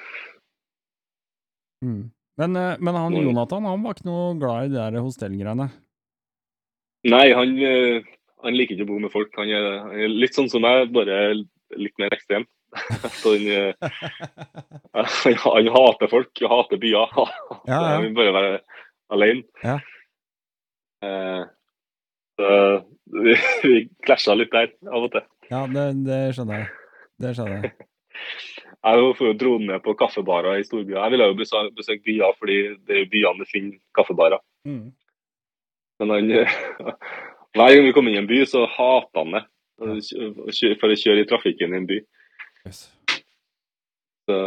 Mm. Men, eh, men han. Jonathan han var ikke noe glad i de der hostellgreiene. Nei, han, eh, han liker ikke å bo med folk. Han er, han er litt sånn som meg, bare litt mer ekstrem. Så han, eh, han, han hater folk han hater byer. Ja, ja. Han vil bare være alene. Ja. Eh, så vi, vi klasja litt der av og til. Ja, det, det skjønner jeg. Det skjønner jeg. Jeg får jo dro ned på kaffebarer i storbyer. Jeg ville jo besøkt byer, fordi det er byene det finner kaffebarer. Mm. Men han, hver gang vi kom inn i en by, så hater han det. For å kjøre i trafikken i en by. Yes. Så,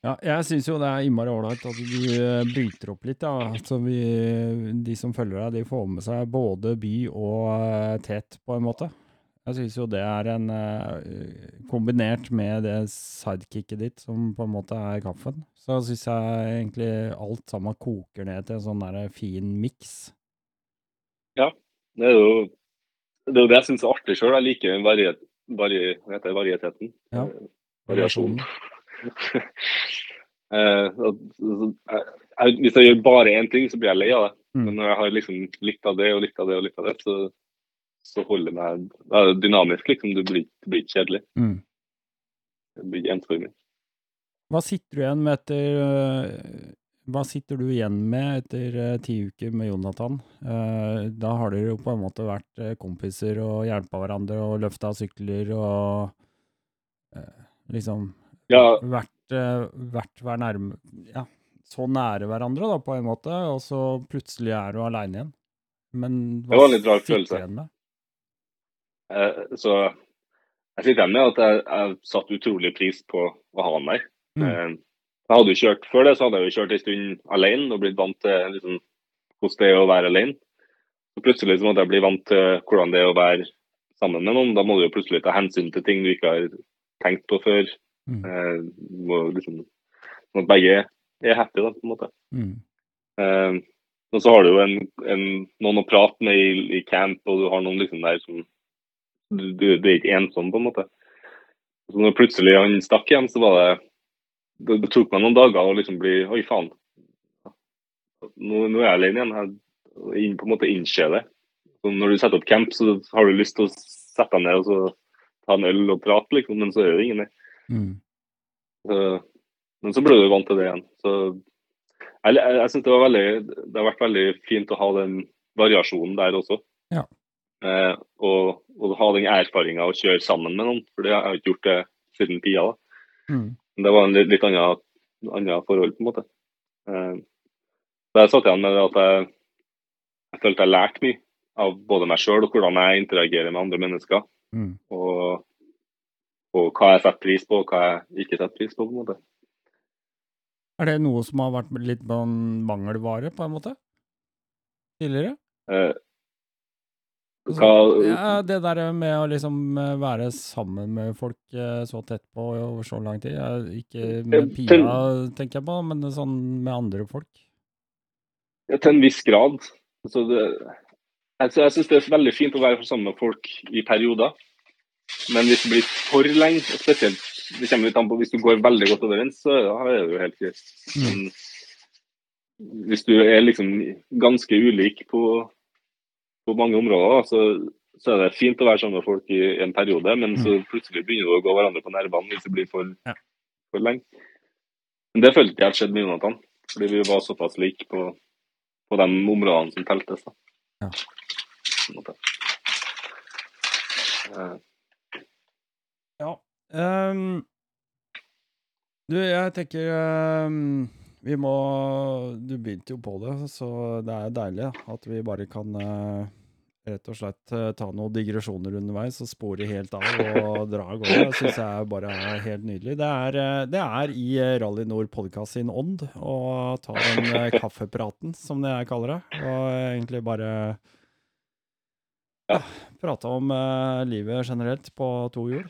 Ja, jeg syns jo det er innmari ålreit at du eh, bryter opp litt. Ja. Så vi, de som følger deg, de får med seg både by og eh, tet, på en måte. Jeg syns jo det er en eh, Kombinert med det sidekicket ditt, som på en måte er kaffen, så syns jeg egentlig alt sammen koker ned til en sånn der fin miks. Det er jo det, er jo det jeg syns er artig sjøl. Jeg liker den variet, vari, varieteten. Ja. Eh, Variasjonen. Eh, hvis jeg gjør bare én ting, så blir jeg lei av det. Mm. Men når jeg har liksom litt av det og litt av det og litt av det, så, så holder det meg det dynamisk, liksom. Du blir, blir ikke kjedelig. Mm. Det blir ensformig. Hva sitter du igjen med etter Hva sitter du igjen med etter øh, ti uker med Jonathan? Eh, da har dere jo på en måte vært øh, kompiser og hjelpa hverandre og løfta sykler og eh, liksom Ja, vært, vært hver nærme Ja, så nære hverandre, da, på en måte, og så plutselig er du aleine igjen. Men Det var en litt rar følelse. igjen med? eh, så jeg sitter igjen med at jeg, jeg satte utrolig pris på å ha han der. Mm. Jeg hadde jo kjørt Før det så hadde jeg jo kjørt en stund alene og blitt vant til liksom, hvordan det er å være alene. Så plutselig så måtte jeg bli vant til hvordan det er å være sammen med noen. Da må du jo plutselig ta hensyn til ting du ikke har tenkt på før. Mm. Eh, må liksom, sånn at begge er happy, da, på en måte. Mm. Eh, og så har du jo en, en, noen å prate med i, i camp, og du har noen liksom der som du, du, du er ikke ensom, på en måte. Så når plutselig han stakk hjem, så var det Det, det tok meg noen dager å liksom bli Oi, faen. Nå, nå er jeg alene igjen. Jeg inn, på en måte innse det. Så når du setter opp camp, så har du lyst til å sette deg ned og så ta en øl og prate, liksom, men så er det ingen der. Mm. Men så ble du vant til det igjen. Så jeg, jeg, jeg synes det, var veldig, det har vært veldig fint å ha den variasjonen der også. Ja. Eh, og, og ha den erfaringa å kjøre sammen med noen, for det har jeg ikke gjort det siden Pia. da. Mm. Det var en litt, litt annet, annet forhold, på en måte. Da så jeg satt igjen med det at jeg, jeg følte jeg lærte mye av både meg sjøl og hvordan jeg interagerer med andre mennesker. Mm. Og, og hva jeg setter pris på, og hva jeg ikke setter pris på. på en måte. Er det noe som har vært litt mangelvare, på en måte? Tidligere? Eh, hva, Ja, det der med å liksom eh, være sammen med folk eh, så tett på over så lang tid. Ikke med Pia, tenker jeg på, men sånn med andre folk. Ja, til en viss grad. Så det, jeg, jeg syns det er veldig fint å være sammen med folk i perioder. Men hvis det blir for lenge, spesielt det kommer litt an på hvis du går veldig godt overens, så er det jo helt greit. Mm. hvis du er liksom ganske ulik på, på mange områder, så, så er det fint å være sammen med folk i en periode, men så plutselig begynner du å gå hverandre på nervene hvis det blir for, Ja. for lenge. Men det følte jeg skjedde med Jonathan, fordi vi var såpass like på, på de områdene som teltes. Da. Ja. Ja. Um, du, jeg tenker um, vi må Du begynte jo på det, så det er deilig at vi bare kan eh, rett og slett eh, ta noen digresjoner underveis og spore helt av og dra av gårde. Det syns jeg bare er helt nydelig. Det er, eh, det er i eh, Rally Nord podkast sin ånd å ta den kaffepraten, som det jeg kaller det, og egentlig bare ja, prate om uh, livet generelt på to hjul.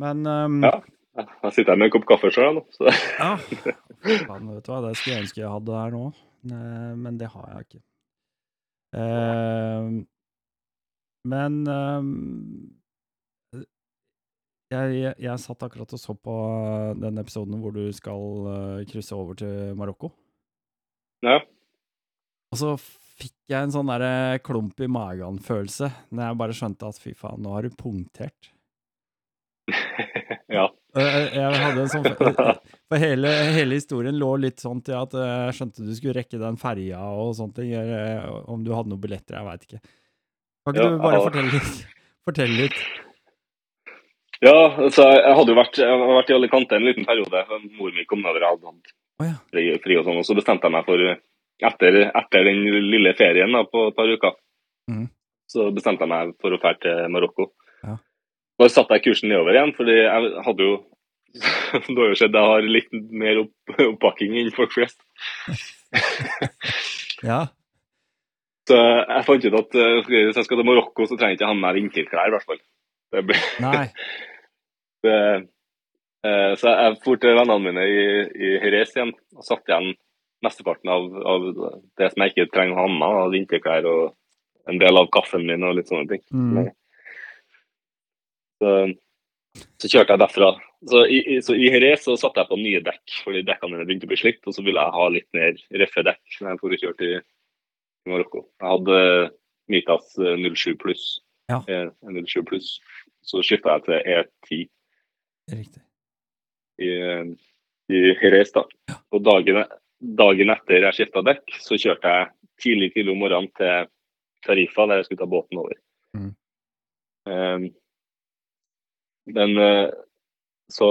Men um, Ja. Jeg sitter her med en kopp kaffe sjøl nå. Så. Ja. Men, vet du hva, det skulle jeg ønske jeg hadde her nå, men det har jeg ikke. Eh, men ehm, jeg, jeg, jeg satt akkurat og så på eh, den episoden hvor du skal eh, krysse over til Marokko. Ja. Og så fikk jeg en sånn derre klump i magen-følelse når jeg bare skjønte at fy faen, nå har du punktert. ja. Eh, Jeg hadde en sånn For hele, hele historien lå litt sånn til at eh, jeg skjønte du skulle rekke den ferja og sånne ting. Om du hadde noen billetter, jeg veit ikke. Kan ikke Ja, du bare ja. fortelle litt? Fortell litt. Ja, altså, jeg hadde jo vært, har vært i Alicante en liten periode. Mor mi kom over og hadde hatt ja. fri, fri og sånn. Og så bestemte jeg meg for, etter, etter den lille ferien da, på et par uker, mm. så bestemte jeg meg for å dra til Marokko. Ja. Da satte jeg kursen nedover igjen, fordi jeg hadde jo Det har jo skjedd jeg har litt mer opp, oppakking enn folk flest. Ja. Så jeg fant ut at eh, hvis jeg skal til Marokko, så trenger jeg ikke ha med meg vinterklær, i hvert fall. Det ble... Nei. det, eh, så jeg dro til vennene mine i, i Jerez igjen og satt igjen mesteparten av, av det som jeg ikke trenger å ha med meg, vinterklær og en del av kaffen min og litt sånne ting. Mm. Så, så kjørte jeg derfra. Så i, i, så i Jerez så satte jeg på nye dekk, fordi dekkene mine begynte å bli slitt, og så ville jeg ha litt mer røffe dekk når jeg for å kjøre til til Marokko. Jeg hadde eh, 07 pluss. Ja. Eh, 07 pluss. Så skifta jeg til E10 Riktig. i, i Jerez, da. Og dagen, dagen etter jeg skifta dekk, så kjørte jeg tidlig tidlig om morgenen til Tarifa, der jeg skulle ta båten over. Mm. Um, men eh, så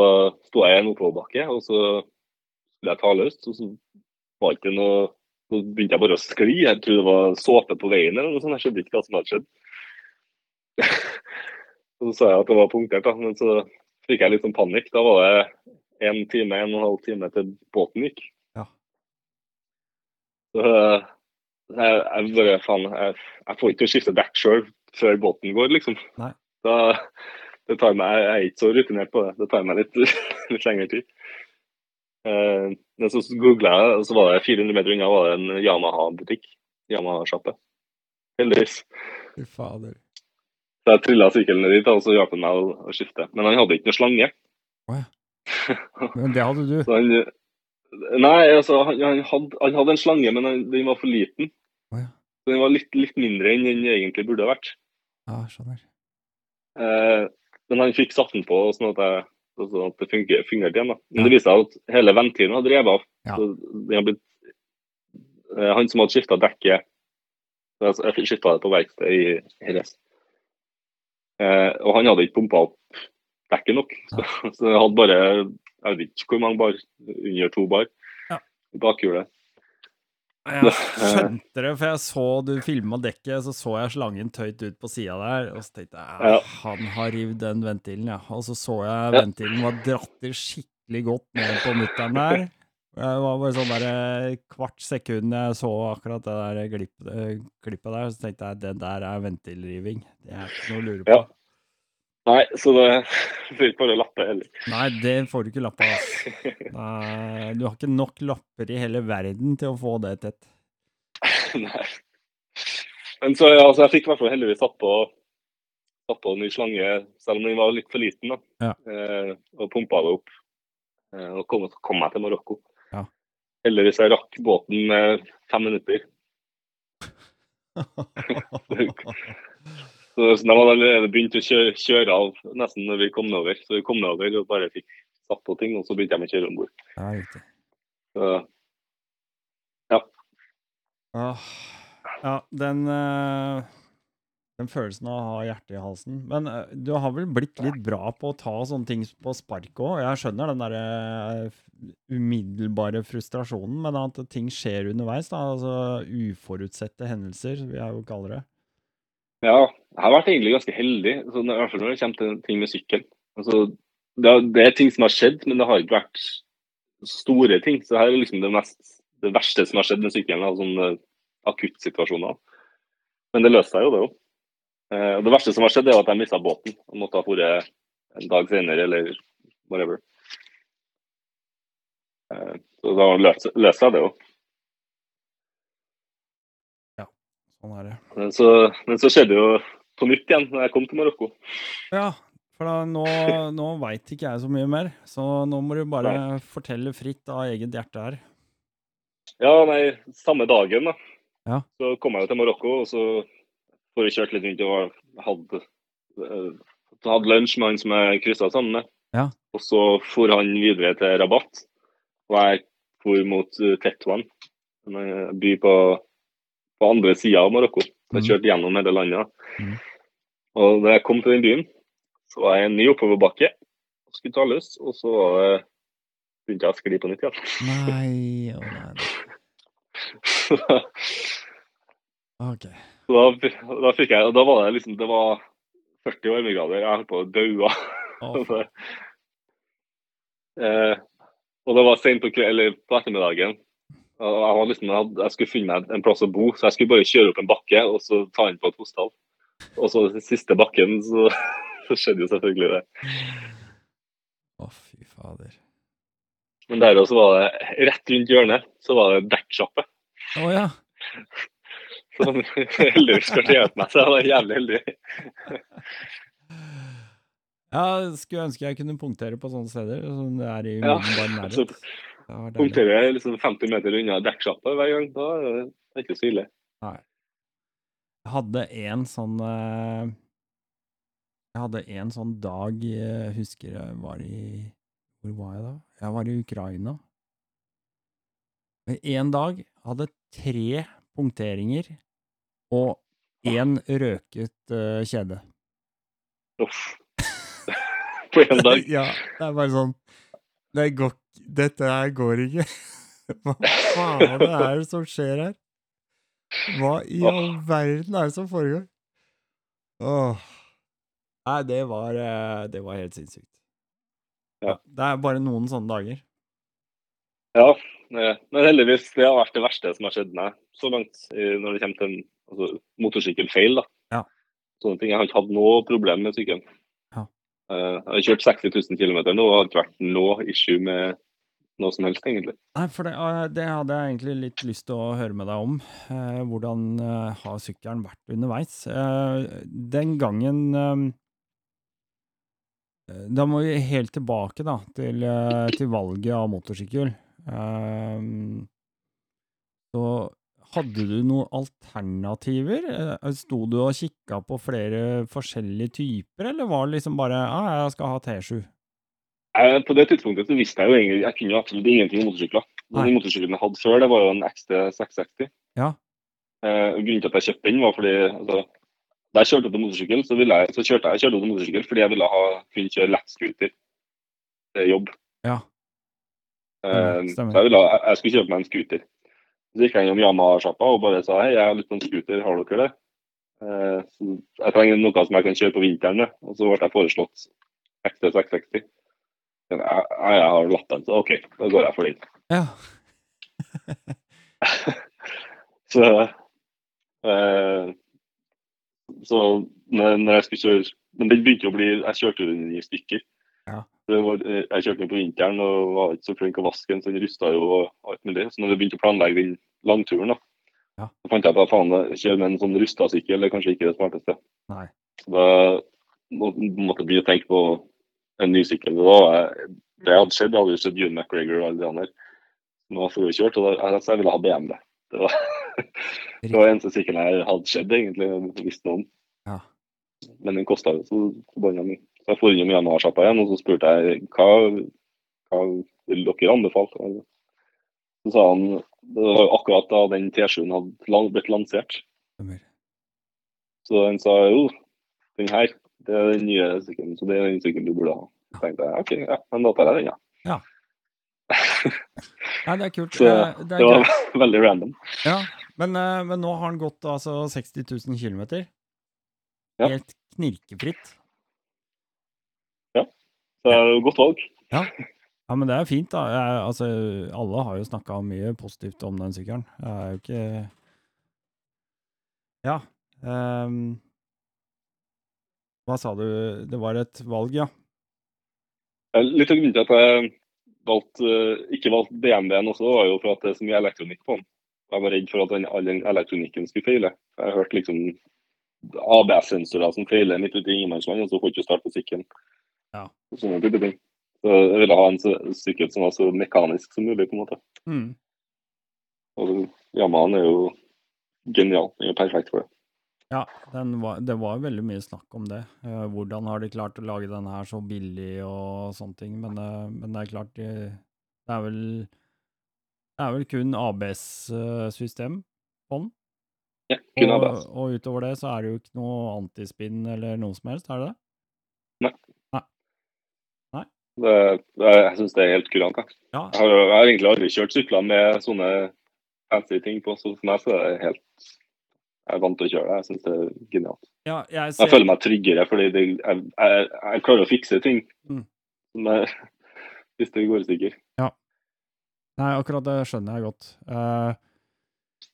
sto jeg i en oppoverbakke, og så skulle jeg ta løst, og så var det ikke noe Så begynte jeg bare å skli. Jeg trodde det var såpe på veien eller noe sånt. Jeg skjønte ikke hva som hadde skjedd. Så sa jeg at det var punktert, da. men så fikk jeg litt sånn panikk. Da var det en time, en og en halv time til båten gikk. Ja. Så eh, jeg, jeg bare faen, jeg, jeg får ikke skifte dekk sjøl før båten går, liksom. Nei. Da, det tar meg, jeg er ikke så rutinert på det. Det tar meg litt, litt lengre tid. Eh, men så googla jeg, og så var det 400 meter unna var det en Yamaha-butikk. Yamaha-sjappe. Heldigvis. Fy fader. Så jeg trilla sykkelen dit, og så hjalp han meg å, skifte. Men han hadde ikke noe slange. Oh, ja. Men det hadde du. Han, nei, altså, han, han, hadde, han hadde en slange, men han, den var for liten. Oh, ja. Så den var litt, litt mindre enn den egentlig burde ha vært. Ja, skjønner. Eh, men han fikk satt den på sånn at, jeg, sånn at det funger- fungerte igjen. da. Men det viste seg at hele ventilen hadde revet av. Ja. Så blitt, eh, han som hadde skifta dekket Jeg skifta det på verksted i Jerez. Eh, og han hadde ikke pumpa opp dekket nok. Så, så jeg hadde bare Jeg vet ikke hvor mange bar. Under to bar. Ja. Bakhjulet. Jeg skjønte det, for jeg så du filma dekket, så så jeg slangen tøyt ut på sida der, og så tenkte jeg Ja. han har rivd den ventilen, ja. Og så så jeg ventilen var dratt til skikkelig godt ned på mutteren der. Det var bare sånn der eh, kvart sekund jeg så akkurat det der glipp, eh, klippet der, så tenkte jeg det der er ventilriving. Det er ikke noe å lure på. Ja. Nei, så det får ikke bare lappe heller. Nei, det får du ikke lapp av. Du har ikke nok lapper i hele verden til å få det tett. Nei. Men så, ja, så jeg fikk i hvert fall heldigvis tatt på, tatt på en ny slange, selv om den var litt for liten. da. Ja. Eh, og pumpa det opp. Eh, og kom, kom jeg til Marokko. Ja. Heldigvis jeg rakk båten med fem minutter. Så, så de hadde allerede begynt å kjøre, kjøre av nesten når vi kom nedover. Så vi kom nedover og bare fikk satt på ting, og så begynte de å kjøre om bord. Ja, riktig. Så Åh, ja, den, uh den følelsen av å ha hjertet i halsen. Men uh, du har vel blitt litt bra på å ta sånne ting på spark òg? Jeg skjønner den derre uh, umiddelbare frustrasjonen, men at ting skjer underveis, da. Altså uforutsette hendelser, vil jeg jo kalle det. Ja, jeg har vært egentlig ganske heldig, når, i hvert fall når det kommer til ting med sykkel. Altså, det, det er ting som har skjedd, men det har ikke vært store ting. Så her er liksom det, mest, det verste som har skjedd med sykkelen, av sånne akuttsituasjoner. Men det løste seg jo, det òg. Eh, det verste som har skjedd, er at jeg mista båten og måtte ha dratt en dag senere, eller whatever. Eh, så da løste seg det òg. Sånn er det. Men så, men så skjedde jo på nytt igjen når jeg kom til Marokko. Ja, for da, nå, nå veit ikke jeg så mye mer, så nå må du bare fortelle fritt av eget hjerte her. Ja, nei, samme dagen da. Ja. Så kom jeg jo til Marokko, og så får jeg kjørt litt rundt og hadde, eh, hadde lunsj med han som jeg kryssa sammen med. Ja. Og så for han videre til Rabat. Og jeg for mot Tetwan, Tetouan, en by på, på andre sida av Marokko. Jeg kjørte gjennom hele landet. Mhm. Og da jeg kom til den byen, så var jeg en ny oppoverbakke og skulle ta løs. Og så eh, begynte jeg å skli på nytt igjen. Nei, å nei. Ok. Så da, da fikk jeg, og da var det liksom, det var 40 varmegrader, jeg holdt på å daue. Altså, eh, og det var sent på, på ettermiddagen. Jeg, var liksom, jeg, skulle finne meg en plass å bo, så jeg skulle bare kjøre opp en bakke og så ta inn på et hostall. Og så den siste bakken, så, så skjedde jo selvfølgelig det. å, fy fader. Men der også var det, rett rundt hjørnet, så var det dekksjappe. Å ja. Så heldigvis kanskje hjelpe meg, så jeg var jævlig heldig. Ja, skulle ønske jeg kunne punktere på sånne steder, som det er i Ja, nærhet. Punkterer jeg liksom 50 meter unna dekksjappa hver gang, da er det ikke så ille. Nei. Jeg hadde en sånn eh, Jeg hadde en sånn dag Jeg husker jeg var i Hvor var jeg da? Jeg var i Ukraina. En dag hadde tre punkteringer og én røket uh, kjede. Uff. På én dag. Ja, det er bare sånn det går, Dette her går ikke. Hva faen er det som skjer her? Hva i all verden er det som foregår? Åh. Nei, det var, eh, det var helt sinnssykt. Ja. Det er bare noen sånne dager. Ja, men heldigvis, det har vært det verste som har skjedd meg så langt når det kommer til en altså, motorsykkelfeil. da. Ja. Sånne ting. Jeg har ikke hatt noe problem med sykkelen. Eh, Jeg har kjørt 60 000 km nå og har ikke vært noe issue med noe som helst, egentlig. Nei, for det, eh, det hadde jeg egentlig litt lyst til å høre med deg om. Eh, hvordan har sykkelen vært underveis? Den gangen Da må vi helt tilbake da, til, til valget av motorsykkel. Så hadde du noen alternativer? Eh, Sto du og kikka på flere forskjellige typer, eller var det liksom bare ah, 'Jeg skal ha T7'? Eh, På det tidspunktet så visste jeg jo egentlig jeg kunne jo absolutt ingenting om motorsykler. Den motorsykkelen jeg hadde før, det var jo en XT660. Ja. Eh, grunnen til at jeg kjøpte den, var fordi altså, da jeg kjørte til motorsykkel, så, jeg, så kjørte jeg, kjørte til motorsykkel fordi jeg ville ha, kunne kjøre lettscooter til jobb. Ja. Eh, Stemmer. så jeg, ville, ha- jeg, jeg skulle kjøpe meg en scooter. Så gikk jeg innom Yamaha-sjappa og bare sa hei, jeg har lyst på en scooter, har dere det? Eh, jeg trenger noe som jeg kan kjøre på vinteren med. Og så ble jeg foreslått XT660. Jeg, jeg, har lappen, så OK, da går jeg for den. Ja. Så, eh, så når jeg skulle kjøre Men den begynte å bli Jeg kjørte den i stykker. Ja. Var, eh, jeg kjørte den på vinteren og var ikke så flink til å vaske den, så den rusta jo og alt mulig. Så når jeg begynte å planlegge den langturen, da, Ja. så fant jeg på at faen, kjøre med en sånn rusta sykkel er kanskje ikke det smarteste. Nei. Så da må, måtte jeg begynne å tenke på en ny sykkel. Det, jeg- det hadde skjedd, jeg hadde jo sett June McGregor og alle de andre. Nå har jeg kjørt, og da, jeg, ville ha BMW. Det var, det var eneste sykkelen jeg hadde skjedd, egentlig. jeg visste noe om. Ja. Men den kosta jo så forbanna mye. Så jeg for innom Yamaha-sjappa igjen og så spurte jeg hva, hva vil dere anbefale. Så sa han det var akkurat da den T7-en hadde blitt lansert. Så han sa jo, den her, det er den nye sykkelen, så det er den sykkelen du burde ha. Så tenkte jeg OK, ja, men da tar jeg den, ja. Nei, det er kult. Så det, det det er var greit. veldig random. Ja, men, eh, men nå har han gått altså 60 000 km. Ja. Helt knirkefritt. Så godt valg. Ja, men det er fint, da. Jeg, altså, alle har jo snakka mye positivt om den sykkelen. Jeg er jo ikke Ja. Um... hva sa du? Det var et valg, ja? Litt av grunnen til at jeg valgte, ikke valgte BMW-en også, var jo for at det er så mye elektronikk på den. Jeg var redd for at den, all den elektronikken skulle feile. Jeg har hørt liksom ABS-sensorer som feiler midt ute i ingenmannsland, og så får du ikke starte på sykkelen. Ja. Og Sånne type ting. Så jeg ville ha en sykkel som var så mekanisk som mulig, på en måte. Mm. Og Yamahaen er jo genial. Den er perfekt for det. Ja, den var, det var veldig mye snakk om det. Eh, hvordan har de klart å lage den her så billig og sånne ting. Men, eh, men det er klart de, Det er vel Det er vel kun ABS-system på den. Ja, kun Og, og utover det så er det jo ikke noe antispinn eller noe som helst, er det det? Det, jeg syns det er helt kurant. Jeg. Ja. Jeg, har, jeg har egentlig aldri kjørt sykler med sånne fancy ting på, så for meg så er det helt Jeg er vant til å kjøre det. Jeg syns det er genialt. ja jeg Jeg føler meg tryggere fordi det, jeg, jeg, klarer å fikse ting. Mm. Men hvis det går i stykker. Nei, akkurat det skjønner jeg godt. Eh,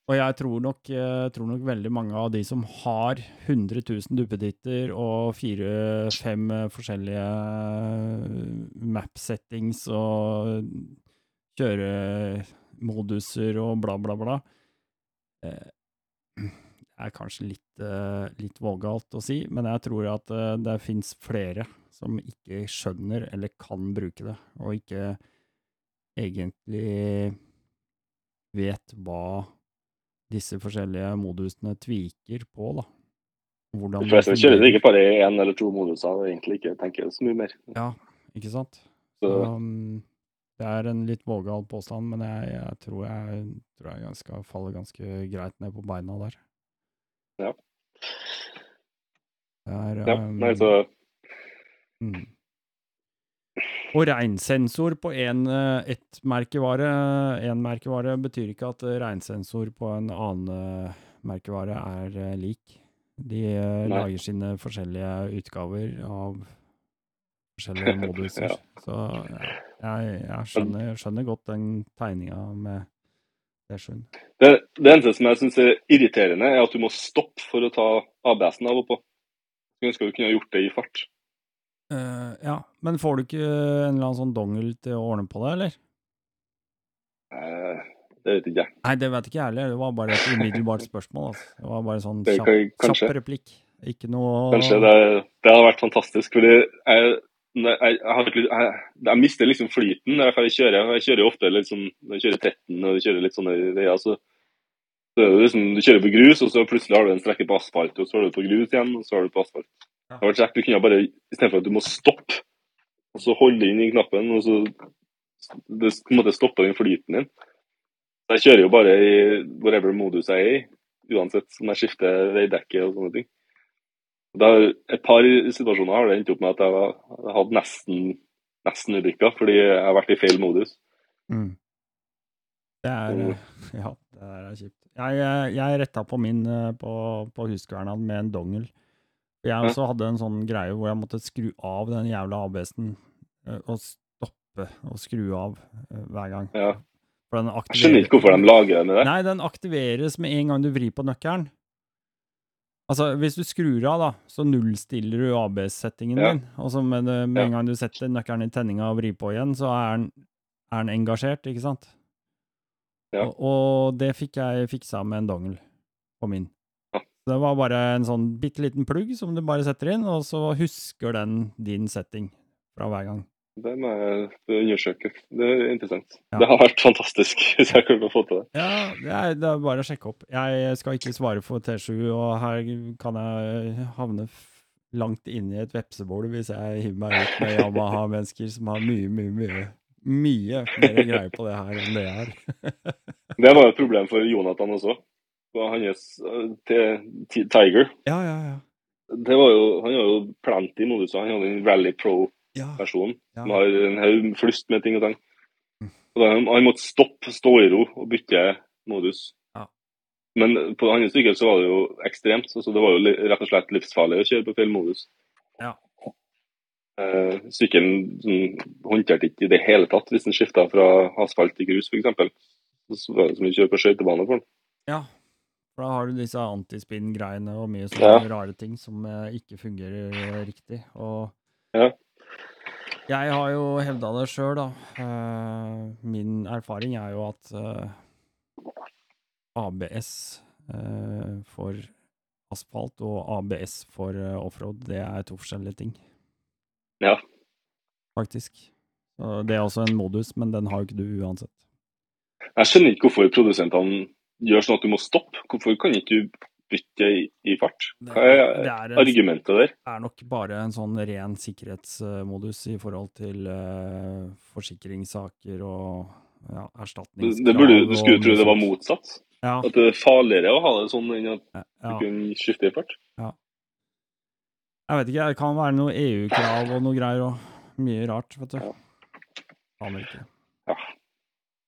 og jeg tror nok, tror nok veldig mange av de som har 100 000 duppeditter og fire-fem forskjellige map-settings og kjøremoduser og bla, bla, bla, Det er kanskje litt, eh, litt vågalt å si, men jeg tror at eh, det fins flere som ikke skjønner eller kan bruke det, og ikke egentlig vet hva disse forskjellige modusene tviker på, da. Hvordan De fleste kjører det ikke bare i én eller to moduser og egentlig ikke tenker så mye mer. Ja, ikke sant? Så Um, det er en litt vågal påstand, men jeg, jeg tror jeg, tror jeg ganske, faller ganske greit ned på beina der. Ja. Det er, ja, um, nei, så Mm. Og regnsensor på én ett merkevare, én merkevare betyr ikke at eh, regnsensor på en annen eh, merkevare er eh, lik. De eh, Nei. lager sine forskjellige utgaver av forskjellige moduser. Ja. Så jeg, jeg skjønner, skjønner godt den tegninga med det skjønnet. det, det eneste som jeg syns er irriterende, er at du må stoppe for å ta ABS-en av og på. Jeg ønsker du kunne ha gjort det i fart. Eh, ja, men får du ikke en eller annen sånn dongel til å ordne på det, eller? Uh, det vet ikke jeg. Nei, det vet ikke jeg heller. Det var bare et umiddelbart spørsmål. Altså. Det var bare sånn kjapp, kan- kanskje. kjapp replikk. Ikke noe Kanskje det, det hadde vært fantastisk. fordi jeg, jeg, jeg, jeg, mister liksom flyten når jeg kjører. Jeg kjører jo ofte sånn, når jeg kjører 13 og kjører litt sånne veier. Så, så liksom, du kjører på grus, og så plutselig har du en strekke på asfalt, og så er du på grus igjen, og så er du på asfalt. Det hadde vært kjekt. Du kunne bare, Istedenfor at du må stoppe, og så holde inn i knappen, og så det på en måte stopper den flyten din. Så Jeg kjører jo bare i whatever modus jeg er i, uansett om jeg skifter veidekke og sånne ting. Det har, et par situasjoner har det endt opp med at jeg har hatt nesten nesten ulykker fordi jeg har vært i feil modus. Mm. Det er. Ja, det er kjipt. Jeg, jeg, jeg retta på min eh, på, på huskverna med en dongel. Jeg også hadde en sånn greie hvor jeg måtte skru av den jævla ABS-en eh, og stoppe og skru av eh, hver gang. Ja. For den Jeg skjønner ikke hvorfor de lager den der. Nei, den aktiveres med en gang du vrir på nøkkelen. Altså, hvis du skrur av, da, så nullstiller du ABS-settingen Ja. din. Og så med, med en gang du setter nøkkelen i tenninga og vrir på igjen, så er den, er den engasjert, ikke sant? Ja. Og, og det fikk jeg fiksa med en dongel på min. Ja. Det var bare en sånn bitte liten plugg som du bare setter inn, og så husker den din setting fra hver gang. Det må jeg undersøke. Det er interessant. Ja. Det har vært fantastisk hvis jeg kunne få til det. Ja, det er, det er bare å sjekke opp. Jeg skal ikke svare for T7, og her kan jeg havne langt inn i et vepsebol hvis jeg hiver meg ut med Yamaha-mennesker som har mye, mye, mye mye mer greie på det her enn det jeg har. Det var jo et problem for Jonathan også. Og hans til Tiger. Ja, ja, ja. Det var jo, han har jo plenty moduser. Han hadde en Rally Pro-versjon Ja. som har en haug flust med ting og tang. Mm. Og da, han måtte stoppe, stå i ro og bytte modus. Ja. Men på andre sykkel så var det jo ekstremt. Så det var jo rett og slett livsfarlig å kjøre på feilmodus. Ja. Eh, sykkelen sånn, håndterte ikke i det hele tatt hvis den skifta fra asfalt til grus, f.eks. Så var det som å kjøre på skøytebane for den. Ja. For da har du disse antispinn-greiene og mye sånne Ja. rare ting som eh, ikke fungerer eh, riktig. Og Ja. jeg har jo hevda det sjøl, da. Eh, min erfaring er jo at ABS for asfalt og ABS for offroad, det er to forskjellige ting. Ja. Faktisk. Det er også en modus, men den har jo ikke du uansett. Jeg skjønner ikke hvorfor produsentene gjør sånn at du må stoppe. Hvorfor kan ikke du bytte i, i fart? Hva er det er en argumentet der? Det er nok bare en sånn ren sikkerhetsmodus i forhold til uh, forsikringssaker og ja, erstatningskrav. det burde, du og skulle tro det var motsatt. Ja, At det er farligere å ha det sånn enn at ja, du kan skifte i fart. Jeg vet ikke, det kan være noe EU-krav og noe greier og mye rart, vet du. Ja. Aner ikke.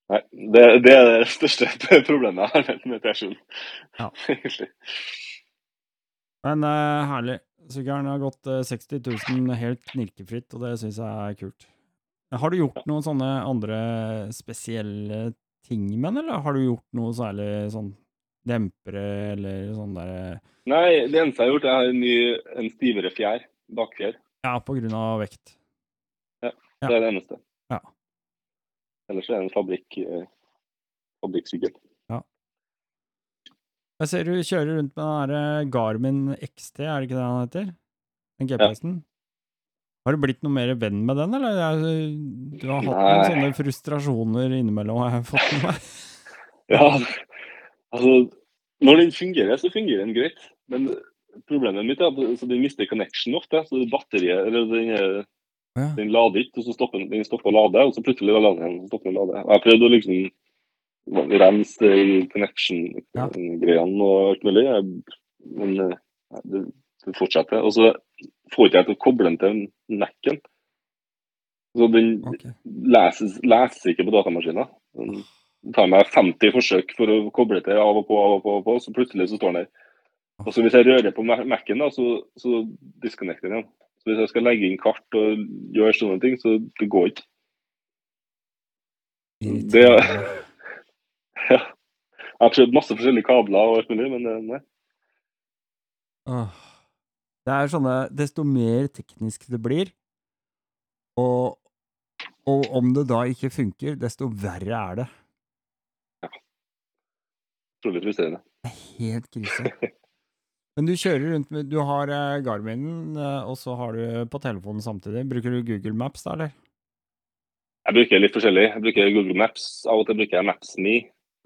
Nei, det, det er det største problemet jeg har med- med T-skjorten. Ja. Egentlig. Men uh, herlig. Sykkelen har gått uh, 60 000 helt knirkefritt, og det syns jeg er kult. Har du gjort noen sånne andre spesielle ting med den, eller har du gjort noe særlig sånn dempere eller sånn derre Nei, det eneste jeg har gjort, er en, ny, en stivere fjær. Bakfjær. Ja, på grunn av vekt. Ja. Det er det eneste. Ja. Ellers er det en fabrikk, eh, fabrikksykkel. Jeg ser du kjører rundt med den der Garmin XT, er det ikke det han heter? Den GPS-en. Har du blitt noe mer venn med den, eller? Du har hatt noen sånne frustrasjoner innimellom, har jeg fått med meg. Ja, altså Når den fungerer, så fungerer den greit. Men problemet mitt er at altså, den mister connection ofte. så batteriet, eller den, Ja. den lader ikke, og så stopper den, den stopper å lade, og så plutselig lader den igjen. og stopper den å lade. Og Jeg prøvde å liksom rense connection-greiene og alt mulig, men eh, det, det fortsetter. Og så får ikke jeg til å koble den til Mac-en. Så den okay. leses, leses ikke på datamaskinen. Den det tar meg 50 forsøk for å koble til av og på, av og på, av og på så plutselig så står den der. Og så Hvis jeg rører på Mac- Mac-en, da, så, så disconnecter den igjen. Så Hvis jeg skal legge inn kart og gjøre sånne ting, så det går ikke. Det, ja. Jeg har prøvd masse forskjellige kabler og alt mulig, men det nei. Det er sånne Desto mer teknisk det blir, og, og om det da ikke funker, desto verre er det. Utrolig frustrerende. Det er helt krise. Men du kjører rundt med Du har eh, Garminen, eh, og så har du på telefonen samtidig. Bruker du Google Maps da, eller? Jeg bruker litt forskjellig. Jeg bruker Google Maps. Av og til bruker jeg Maps 9.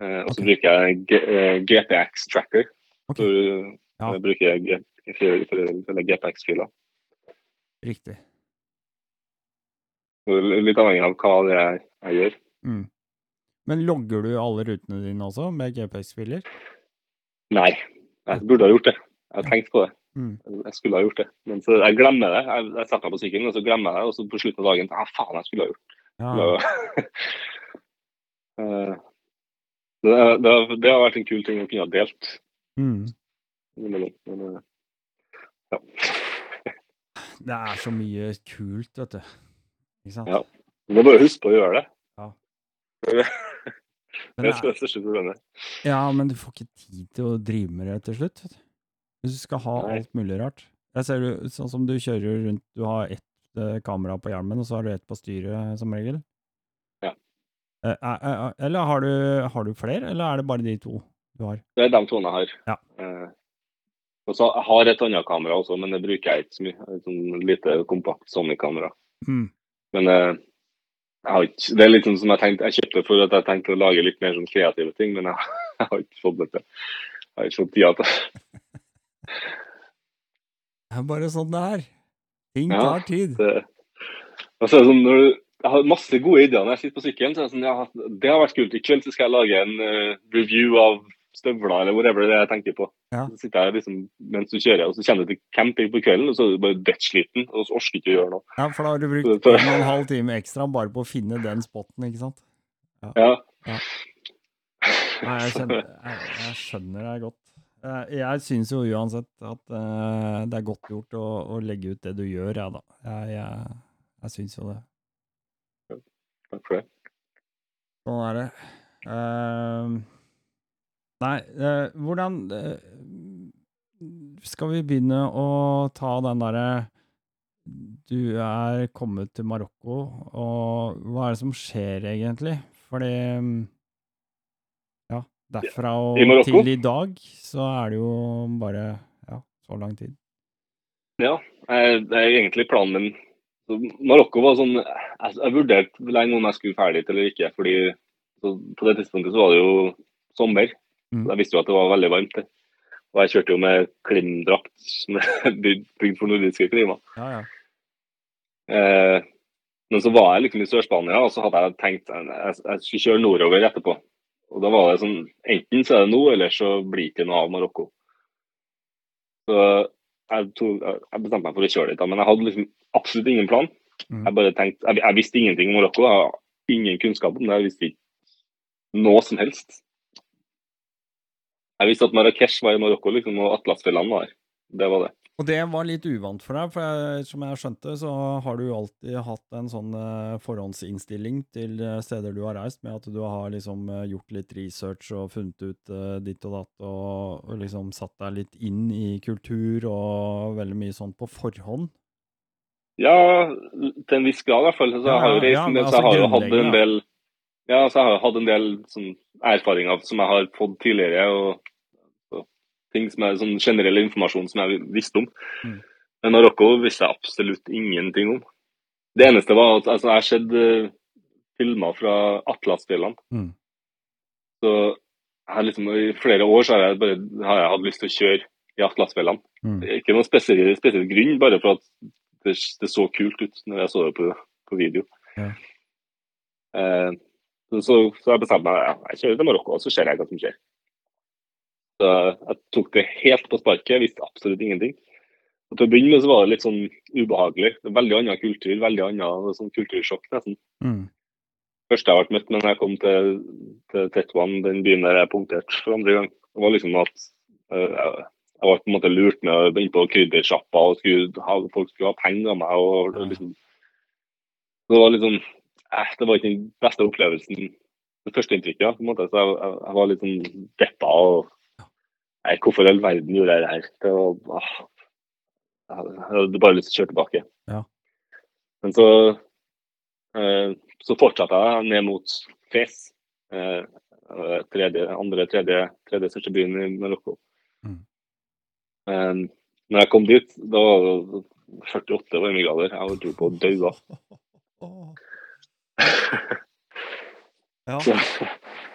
og så okay. bruker jeg eh, GPX Tracker. Okay. Så Ja. eh, bruker jeg GPX-filer. Riktig. Litt avhengig av hva det er jeg gjør. Mm. Men logger du alle rutene dine også, med GPX-filer? Nei, jeg burde ha gjort det. Jeg har tenkt på det. Mm. Jeg skulle ha gjort det. Men så jeg glemmer det. Jeg, jeg setter meg på sykkelen, og så glemmer jeg det. Og så på slutten av dagen ah, faen, jeg skulle ha gjort Ja. det. Eh, det, det, har- det har vært en kul ting å kunne ha delt. Mm. Men, Men, ja. Det er så mye kult, vet du. Ikke sant? Ja. Du må bare huske på å gjøre det. Ja. Det det det er det største problemet. ja, men du får ikke tid til å drive med det til slutt. Vet du. Hvis du skal ha Nei. alt mulig rart. Jeg ser du, sånn som du kjører rundt, du har ett eh, kamera på hjelmen, og så har du ett på styret, som regel. Ja. Eh, eh, eller har du, har du flere, eller er det bare de to du har? Det er de to jeg har. Ja. Og så jeg har et annet kamera også, men det bruker jeg ikke så mye. Et sånn lite kompakt Sony-kamera. Mm. Men jeg har ikke, det er litt sånn som jeg tenkte, jeg kjøpte for at jeg tenkte å lage litt mer sånn kreative ting, men jeg, jeg har ikke fått det til. Jeg har ikke fått tida til Det er bare sånn det er. Ting Ja. tar tid. det. Og så er det sånn, når du, jeg har masse gode ideer når jeg sitter på sykkelen. så er det sånn, ja, Det har vært kult. I kveld så skal jeg lage en uh, review av støvler, eller whatever det er jeg tenker på. Ja. Så sitter jeg liksom mens du kjører, og så kommer du til camping på kvelden, og så er du bare dødssliten, og så orker du ikke å gjøre noe. Ja, for da har du brukt en og en halv time ekstra bare på å finne den spotten, ikke sant? Ja. Ja. Nei, jeg, kjenner, jeg, jeg skjønner deg godt. Jeg, jeg syns jo uansett at uh, det er godt gjort å, å, legge ut det du gjør, jeg, da. Jeg, jeg, jeg syns jo det. Takk for det. Sånn er det. Uh, nei, uh, hvordan Skal vi begynne å ta den derre Du er kommet til Marokko, og hva er det som skjer egentlig? Fordi Ja, derfra og I til i dag så er det jo bare ja, så lang tid. Ja, det er egentlig planen min. Marokko var sånn Jeg, jeg vurderte lenge om jeg skulle ferdig eller ikke. fordi på det tidspunktet så var det jo sommer. Mm. Jeg visste jo at det var veldig varmt. Og jeg kjørte jo med klimdrakt som er bygd for nordiske klima. Ja, ja. Eh, men så var jeg liksom i Sør-Spania, og så hadde jeg tenkt jeg, jeg skulle kjøre nordover etterpå. Og da var det sånn Enten så er det nå, eller så blir det ikke noe av Marokko. Så jeg, tog, jeg, bestemte meg for å kjøre litt, da, men jeg hadde liksom absolutt ingen plan. Mm. Jeg bare tenkte, jeg, jeg, visste ingenting om Marokko. Jeg har ingen kunnskap om det. Jeg visste ikke noe som helst. Jeg visste at Marrakech var i Marokko, liksom, og Atlasfjellene var der. Det var det. Og det var litt uvant for deg, for jeg, som jeg skjønte, så har du alltid hatt en sånn uh, forhåndsinnstilling til uh, steder du har reist, med at du har liksom uh, gjort litt research og funnet ut ditt og datt, og, og, liksom satt deg litt inn i kultur og veldig mye sånn på forhånd. Ja, til en viss grad i hvert fall. Så jeg har jo reist en del, så jeg har jo hatt en del ja, så jeg har hatt en del sånn, erfaringer som jeg har fått tidligere. og ting som er sånn generell informasjon som jeg visste om. Mm. Men Marokko visste jeg absolutt ingenting om. Det eneste var at altså, jeg har sett uh, filmer fra Atlasfjellene. Mm. Så jeg liksom, i flere år så har jeg, bare, har jeg hatt lyst til å kjøre i Atlasfjellene. Mm. Ikke noen spesiell, spesiell, grunn, bare for at det, det, så kult ut når jeg så det på, på video. Ja. Uh, så, så, jeg bestemte meg ja, jeg kjører til Marokko, og så ser jeg hva som skjer. Jeg tok det helt på sparket, jeg visste absolutt ingenting. Og til å begynne med så var det litt sånn ubehagelig. Veldig annen kultur, veldig annen sånn kultursjokk nesten. Mm. Første jeg ble møtt med når jeg kom til, til Tetuan, den byen der jeg punkterte for andre gang, det var liksom at uh, jeg, var på en måte lurt med inn på kryddersjappa og skulle ha, folk skulle ha penger av meg. og, og liksom, Det var liksom eh, Det var ikke den beste opplevelsen, det første inntrykket. på en måte, så jeg, jeg, jeg var litt sånn deppa. og Nei, hvorfor i all verden gjorde jeg det her? Det var, åh, jeg hadde bare lyst til å kjøre tilbake. Ja. Men så, eh, så fortsatte jeg ned mot Fes. Eh, tredje, andre, tredje, tredje største byen i Marokko. Mm. Eh, når jeg kom dit, da var det 48 varmegrader. Jeg holdt på å daue. ja.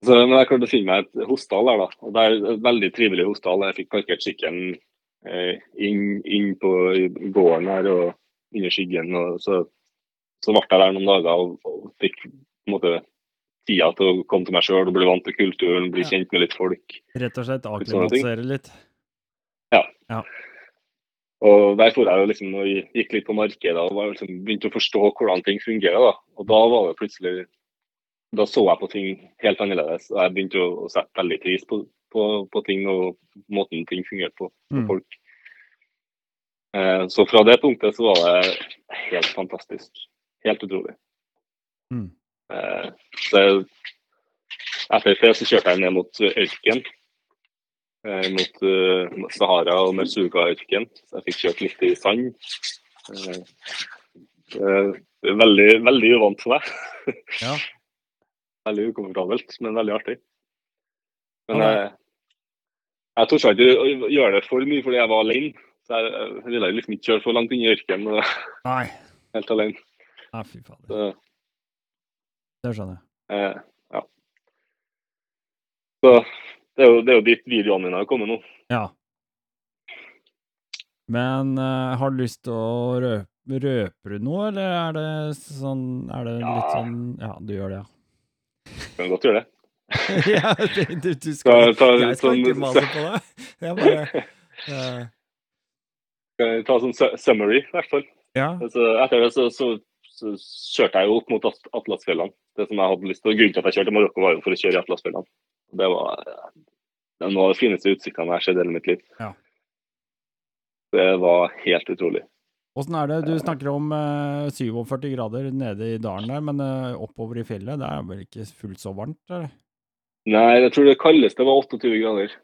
Så, men jeg klarte å finne meg et hostal der, da. Og det er et veldig trivelig hostal. Jeg fikk parkert sykkelen eh, inn, inn, på gården her og under skyggen. Og så, så ble jeg der noen dager og, og fikk på en måte tida til å komme til meg sjøl og bli vant til kulturen, bli kjent med litt folk. Rett og slett akklimatisere litt? Ja. ja. Og Der for jeg jo liksom og gikk litt på markedet og liksom, begynte å forstå hvordan ting fungerer. da. Og da var det plutselig da så jeg på ting helt annerledes. og Jeg begynte å, å sette veldig pris på, på, på, ting og måten ting fungerte på for mm. folk. Eh, så fra det punktet så var det helt fantastisk. Helt utrolig. Mm. Eh, så etter det så kjørte jeg ned mot ørken. Eh, mot uh, Sahara og Mersuga-ørken. Så jeg fikk kjørt litt i sand. Eh, veldig, veldig uvant for meg. ja. veldig ukomfortabelt, men veldig artig. Men jeg, jeg torde ikke å gjøre det for mye fordi jeg var alene. Så jeg, jeg ville liksom ikke kjøre for langt inn i ørkenen helt alene. Nei, fy fader. Det skjønner jeg. Eh, ja. Så det er, jo, det er jo dit videoene mine har kommet nå. Ja. Men uh, har du lyst til å røpe du noe, eller er det sånn Er det ja. litt sånn Ja, du gjør det, ja. Kan godt gjøre det. ja, du, du skal, ta, ta, jeg skal sånn, ikke mase på deg. Jeg bare uh... Skal jeg ta sånn summary, i hvert fall. Ja. Altså, etter det så, så, så, kjørte jeg jo opp mot Atlasfjellene. Det som jeg hadde lyst til, Grunnen til at jeg kjørte Marokko, var jo for å kjøre i Atlasfjellene. Det var det er av de fineste utsiktene jeg har sett i hele mitt liv. Ja. Det var helt utrolig. Åssen er det? Du snakker om eh, 47 grader nede i dalen der, men eh, oppover i fjellet, det er vel ikke fullt så varmt? eller? Nei, jeg tror det kaldeste var 28 grader.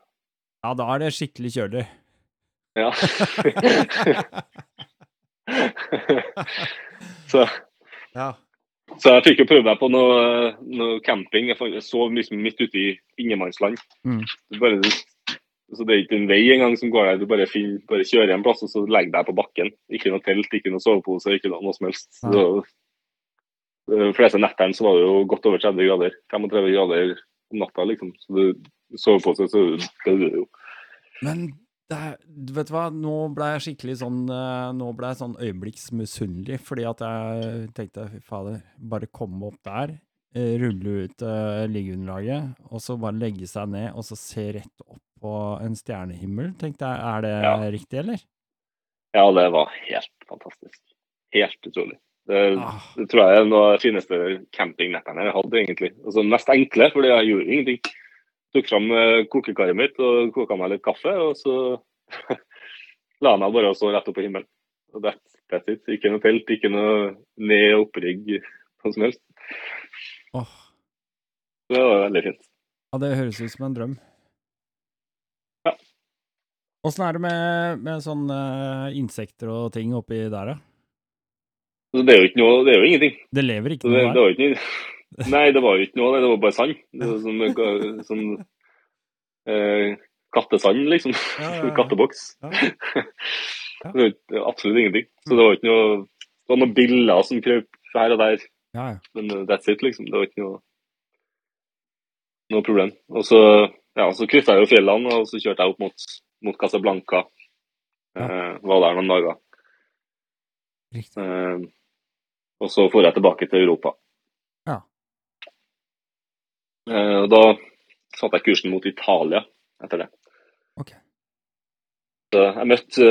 Ja, da er det skikkelig kjølig. Ja. så, Ja. så jeg fikk jo prøve meg på noe, noe camping. Jeg sov liksom midt ute i ingenmannsland. Mm. Bare, så det er ikke en vei engang som går der. Du bare, finner, bare kjører en plass og så legger deg på bakken. Ikke noe telt, ikke noe sovepose, ikke noe, noe som helst. Så, de fleste nettene så var det jo godt over 30 grader. 35 grader om natta, liksom. Så du sovepose, så døde du jo. Men det er, du hva, nå ble jeg skikkelig sånn eh, Nå ble jeg sånn øyeblikksmisunnelig, fordi at jeg tenkte fy fader, bare komme opp der, eh, rulle ut uh, liggeunderlaget, og så bare legge seg ned og så se rett opp på en stjernehimmel, tenkte jeg. Er det Ja. riktig, eller? Ja, det var helt fantastisk. Helt utrolig. Det, Ah, det tror jeg er noe av de fineste campingnettene jeg hadde, egentlig. Altså Mest enkle, fordi jeg gjorde ingenting. Tok fram eh, kokekaret mitt og koka meg litt kaffe, og så la jeg meg bare og så rett opp på himmelen. Og det, that's it. Ikke noe telt, ikke noe ned- og opprigg, noe som helst. Oh. Det var veldig fint. Ja, det høres ut som en drøm. Åssen er det med, med sånne insekter og ting oppi der, da? Så det er jo ikke noe, det er jo ingenting. Det lever ikke det, noe der? Det, ikke Nei, det var jo ikke noe, det var bare sand. Det var sånn, sånn eh, kattesand, liksom. Ja, ja, ja. Katteboks. Det var absolutt ingenting. Så det var ikke noe Det var noen biller som krøp her og der, Ja, ja. men uh, that's it, liksom. Det var ikke noe noe problem. Og så, ja, så kryssa jeg jo fjellene, og så kjørte jeg opp mot, mot Casablanca. Eh, var der noen dager. Eh, og så dro jeg tilbake til Europa. Ja. Uh, da satte jeg kursen mot Italia etter det. Ok. Så jeg møtte,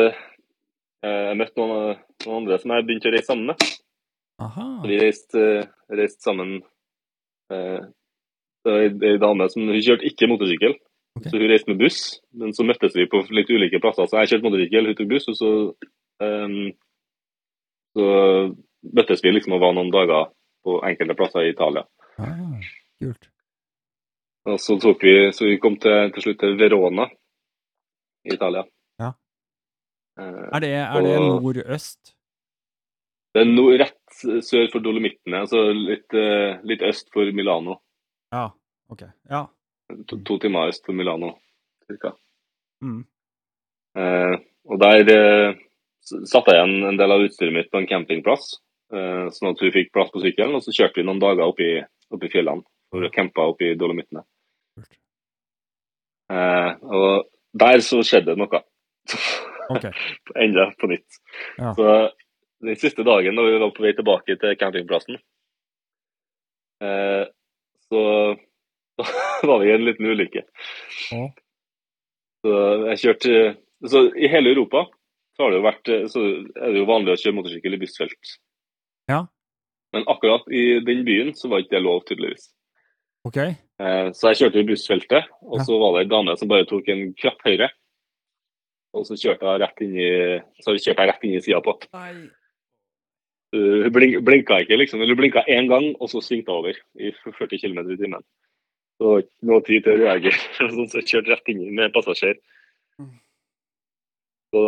jeg møtte noen, noen andre som jeg begynte å reise sammen med. Aha. Vi reiste, reiste sammen Det var ei- dame som kjørte ikke motorsykkel, Ok. så hun reiste med buss. Men så møttes vi på litt ulike plasser. Så jeg kjørte motorsykkel, hun tok buss, og så, um, så møttes vi liksom og var noen dager på enkelte plasser i Italia. Ah, kult. Og så tok vi, så vi kom til, til slutt til Verona i Italia. Ja. Eh, Er det, er det Og- nordøst? Det er no, rett sør for Dolomittene, altså litt, eh, litt øst for Milano. Ja. Ok. Ja. To, to timer øst for Milano, cirka. Mm. Eh, og der eh, satte jeg igjen en del av utstyret mitt på en campingplass, eh, sånn at vi fikk plass på sykkelen. Og så kjørte vi noen dager opp i, opp i fjellene for å campe opp i Dolomittene. Eh, og der så skjedde det noe. Okay. Enda på nytt. Ja. Så den siste dagen da vi var på vei tilbake til campingplassen, eh, så var vi i en liten ulykke. Så jeg kjørte Så i hele Europa så har det jo vært Så er det jo vanlig å kjøre motorsykkel i bussfelt. Ja. Men akkurat i den byen så var ikke det lov, tydeligvis. Ok. Eh, så jeg kjørte i bussfeltet, og så var det en dame som bare tok en krapp høyre. Og så kjørte jeg rett inn i Så kjørte jeg rett inn i sida på. Nei. Uh, Hun blink, blinka ikke, liksom. Eller blinka én gang, og så svingte hun over i 40 km i timen. Så det var ikke noe tid til å reagere. Så jeg kjørte rett inn med en passasjer. Mm. Så,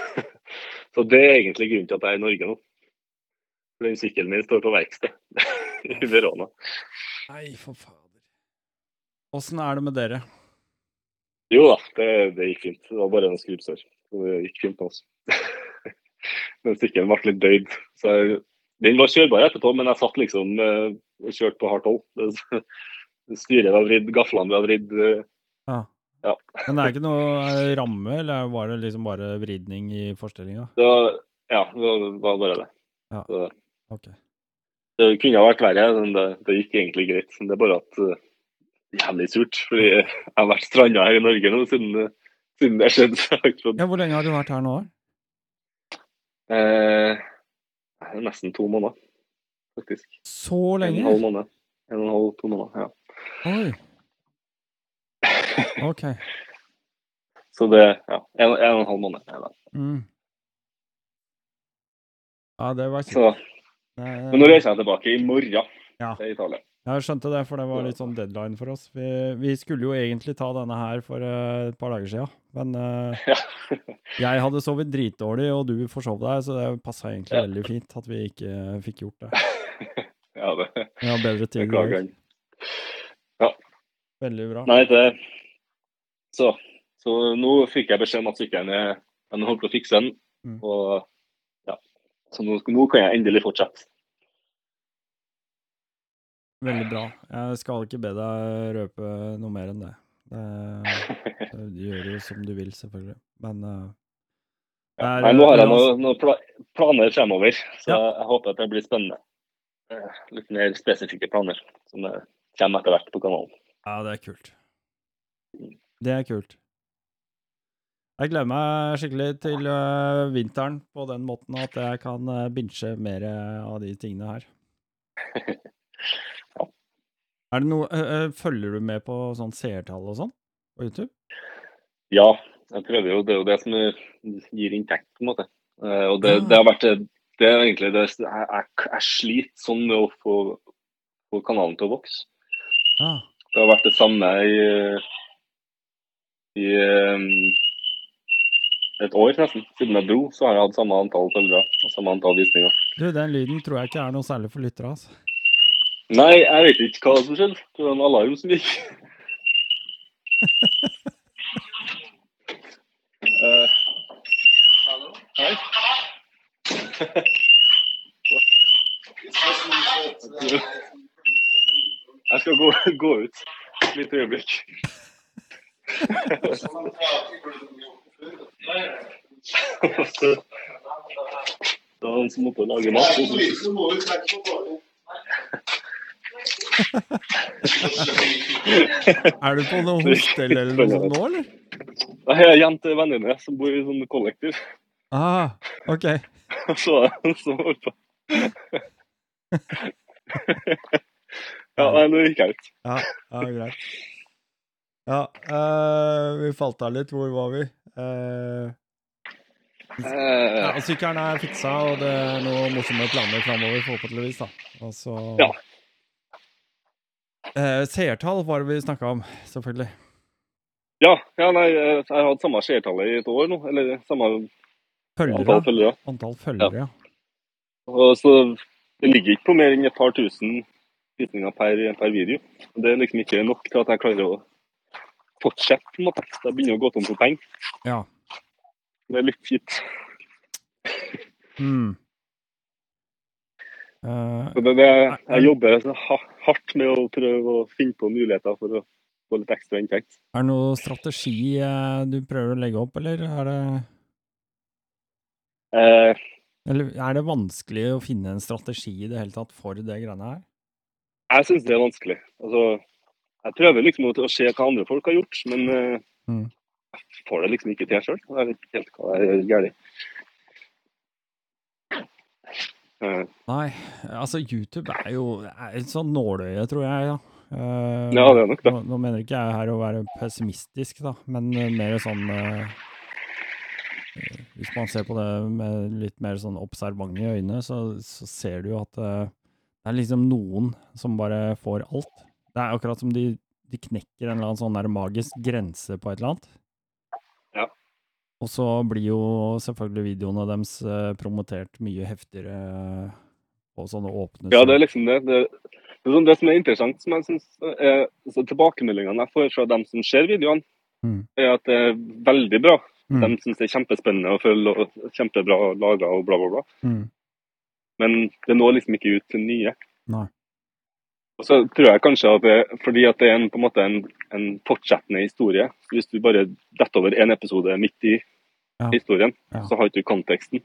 så det er egentlig grunnen til at jeg er i Norge nå. For den sykkelen min står på verksted i Verona. Nei, for fader. Åssen er det med dere? Jo da, det, det gikk fint. Det var bare noen skrubbsår. Det gikk fint med oss. Men sykkelen ble litt døyd. Så jeg, den var kjørbar etterpå, men jeg satt liksom eh, og kjørte på hardt hold. Styret var vridd, gaflene var vridd. eh, Ja. Ja. Men det er ikke noe ramme, eller var det liksom bare vridning i forstillinga? Ja, det var, bare det. Ja. Så, Ok. det kunne ha vært verre, men det, det gikk egentlig greit. Det er bare at uh, jævlig surt. Fordi jeg har vært stranda her i Norge nå siden, siden det skjedde. Ja, hvor lenge har du vært her nå? Eh, nesten to måneder, faktisk. Så lenge? en halv måned. En og en halv, to måneder, ja. Oi. Ok. Så det ja, en, en og en halv måned. er. Mm. Ja, det var Så, men nå reiser jeg tilbake i morgen Ja. til Italia. Jeg skjønte det, for det var litt sånn deadline for oss. Vi, vi skulle jo egentlig ta denne her for eh, et par dager siden, men uh, Ja. jeg hadde sovet dritdårlig, og du forsov deg, så det passa egentlig Ja. veldig fint at vi ikke fikk gjort det. ja, det ja, bedre tid beklager. Ja. Veldig bra. Nei, det så, så nå fikk jeg beskjed om at sykkelen er Den holdt på å fikse den. Mm. Og ja. Så nå, nå kan jeg endelig fortsette. Veldig bra. Jeg skal ikke be deg røpe noe mer enn det. du gjør jo som du vil, selvfølgelig. Men Ja. Er, Nei, nå har jeg eh, noen noe pla planer fremover, så Ja. jeg håper at det blir spennende. Eh, Litt mer spesifikke planer som eh, kommer etter hvert på kanalen. Ja, det er kult. Det er kult. Jeg gleder meg skikkelig til øh, vinteren på den måten at jeg kan binche mer av de tingene her. Ja. Er det noe Følger du med på sånn seertall og sånn på YouTube? Ja, jeg prøver jo. Det er jo det som gir inntekt, på en måte. Eh, Og det, Ah. det har vært det, er egentlig det jeg, jeg, jeg sliter sånn med å få, få kanalen til å vokse. Ah. Det har vært det samme i, i um, et år nesten. Siden jeg dro, så har jeg hatt samme antall følgere og samme antall visninger. Du, den lyden tror jeg ikke er noe særlig for lyttere, altså. Nei, jeg vet ikke hva som skjedde. Det var en alarm som gikk. Eh, Hei. Jeg skal gå, gå ut et lite øyeblikk. Det var han som måtte lage mat. Er du på noe hostell eller noe sånt nå, eller? Jeg har en til vennene som bor i sånn kollektiv. Ah, ok. Så, så holdt på. Ja, nei, nå gikk jeg ut. Ja, ja greit. Ja, øh, vi falt av litt. Hvor var vi? Uh, ja, sykkelen er fiksa, og det er noen morsomme planer framover, forhåpentligvis. da. Og så Ja. Uh, Seertall var det vi snakka om, selvfølgelig. ja, ja, nei, jeg har hatt samme seertallet i et år nå. Eller samme antall Følgere. følgere. Antall følgere, ja. Og så det ligger ikke på mer enn et par tusen visninger per, per video. Det er liksom ikke nok til at jeg klarer å fortsette. på en måte. Jeg begynner å gå tom for penger. Ja. Det er litt kjipt. Mm. Uh, det, det, jeg jobber hardt med å prøve å finne på muligheter for å få litt ekstra inntekt. er det noen strategi eh, du prøver å legge opp, eller er det Eh, Eller er det vanskelig å finne en strategi i det hele tatt for det greiene her? jeg syns det er vanskelig. Altså, jeg prøver liksom å, å se hva andre folk har gjort, men eh, Mm. jeg får det liksom ikke til sjøl. Jeg vet ikke helt hva jeg gjør galt. Eh, Nei, altså YouTube er jo er et sånn nåløye, tror jeg. Ja. Uh, Ja, det er nok det. Nå, nå mener ikke jeg her å være pessimistisk, da, men mer sånn eh, Hvis man ser på det med litt mer sånn observante øyne, så, så ser du jo at eh, det er liksom noen som bare får alt. Det er akkurat som de, de knekker en eller annen sånn der magisk grense på et eller annet. Ja. Og så blir jo selvfølgelig videoene deres eh, promotert mye heftigere eh, på sånne åpne ja, det er liksom det. Det, det, sånn- det som er interessant, som jeg synes er så Tilbakemeldingene jeg får fra dem som ser videoene, Mm. er at det er veldig bra. Mm. De syns det er kjempespennende og kjempebra laga og bla, bla, bla. Mm. Men det når liksom ikke ut til nye. Nei. Og så tror jeg kanskje at det, fordi at det er en, på en måte en, en fortsettende historie. Hvis du bare detter over én episode midt i Ja. historien, Ja. så har ikke du konteksten.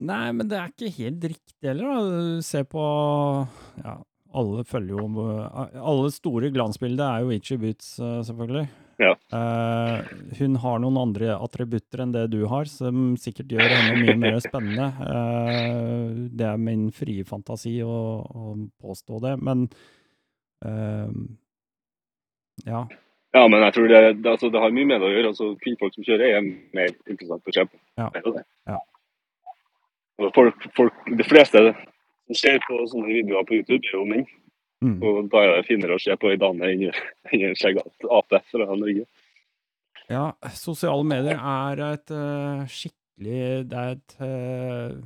Nei, men det er ikke helt riktig heller, da. Se på Ja, alle følger jo Alle store glansbilder er jo Itchy Boots, eh, selvfølgelig. Ja. Uh, hun har noen andre attributter enn det du har, som sikkert gjør henne mye mer spennende. Uh, det er min frie fantasi å, å påstå det, men uh, Ja. Ja, men jeg tror det, det, altså, det har mye med det å gjøre. altså Kvinnfolk som kjører, er mer interessant å se på. Ja. Ja. Folk, folk, de fleste som ser på sånne videoer på YouTube, er jo menn. Mm. Og da er det finere å se på ei dame enn en skjeggete ape fra Norge. Ja, sosiale medier er et uh, skikkelig Det er et uh,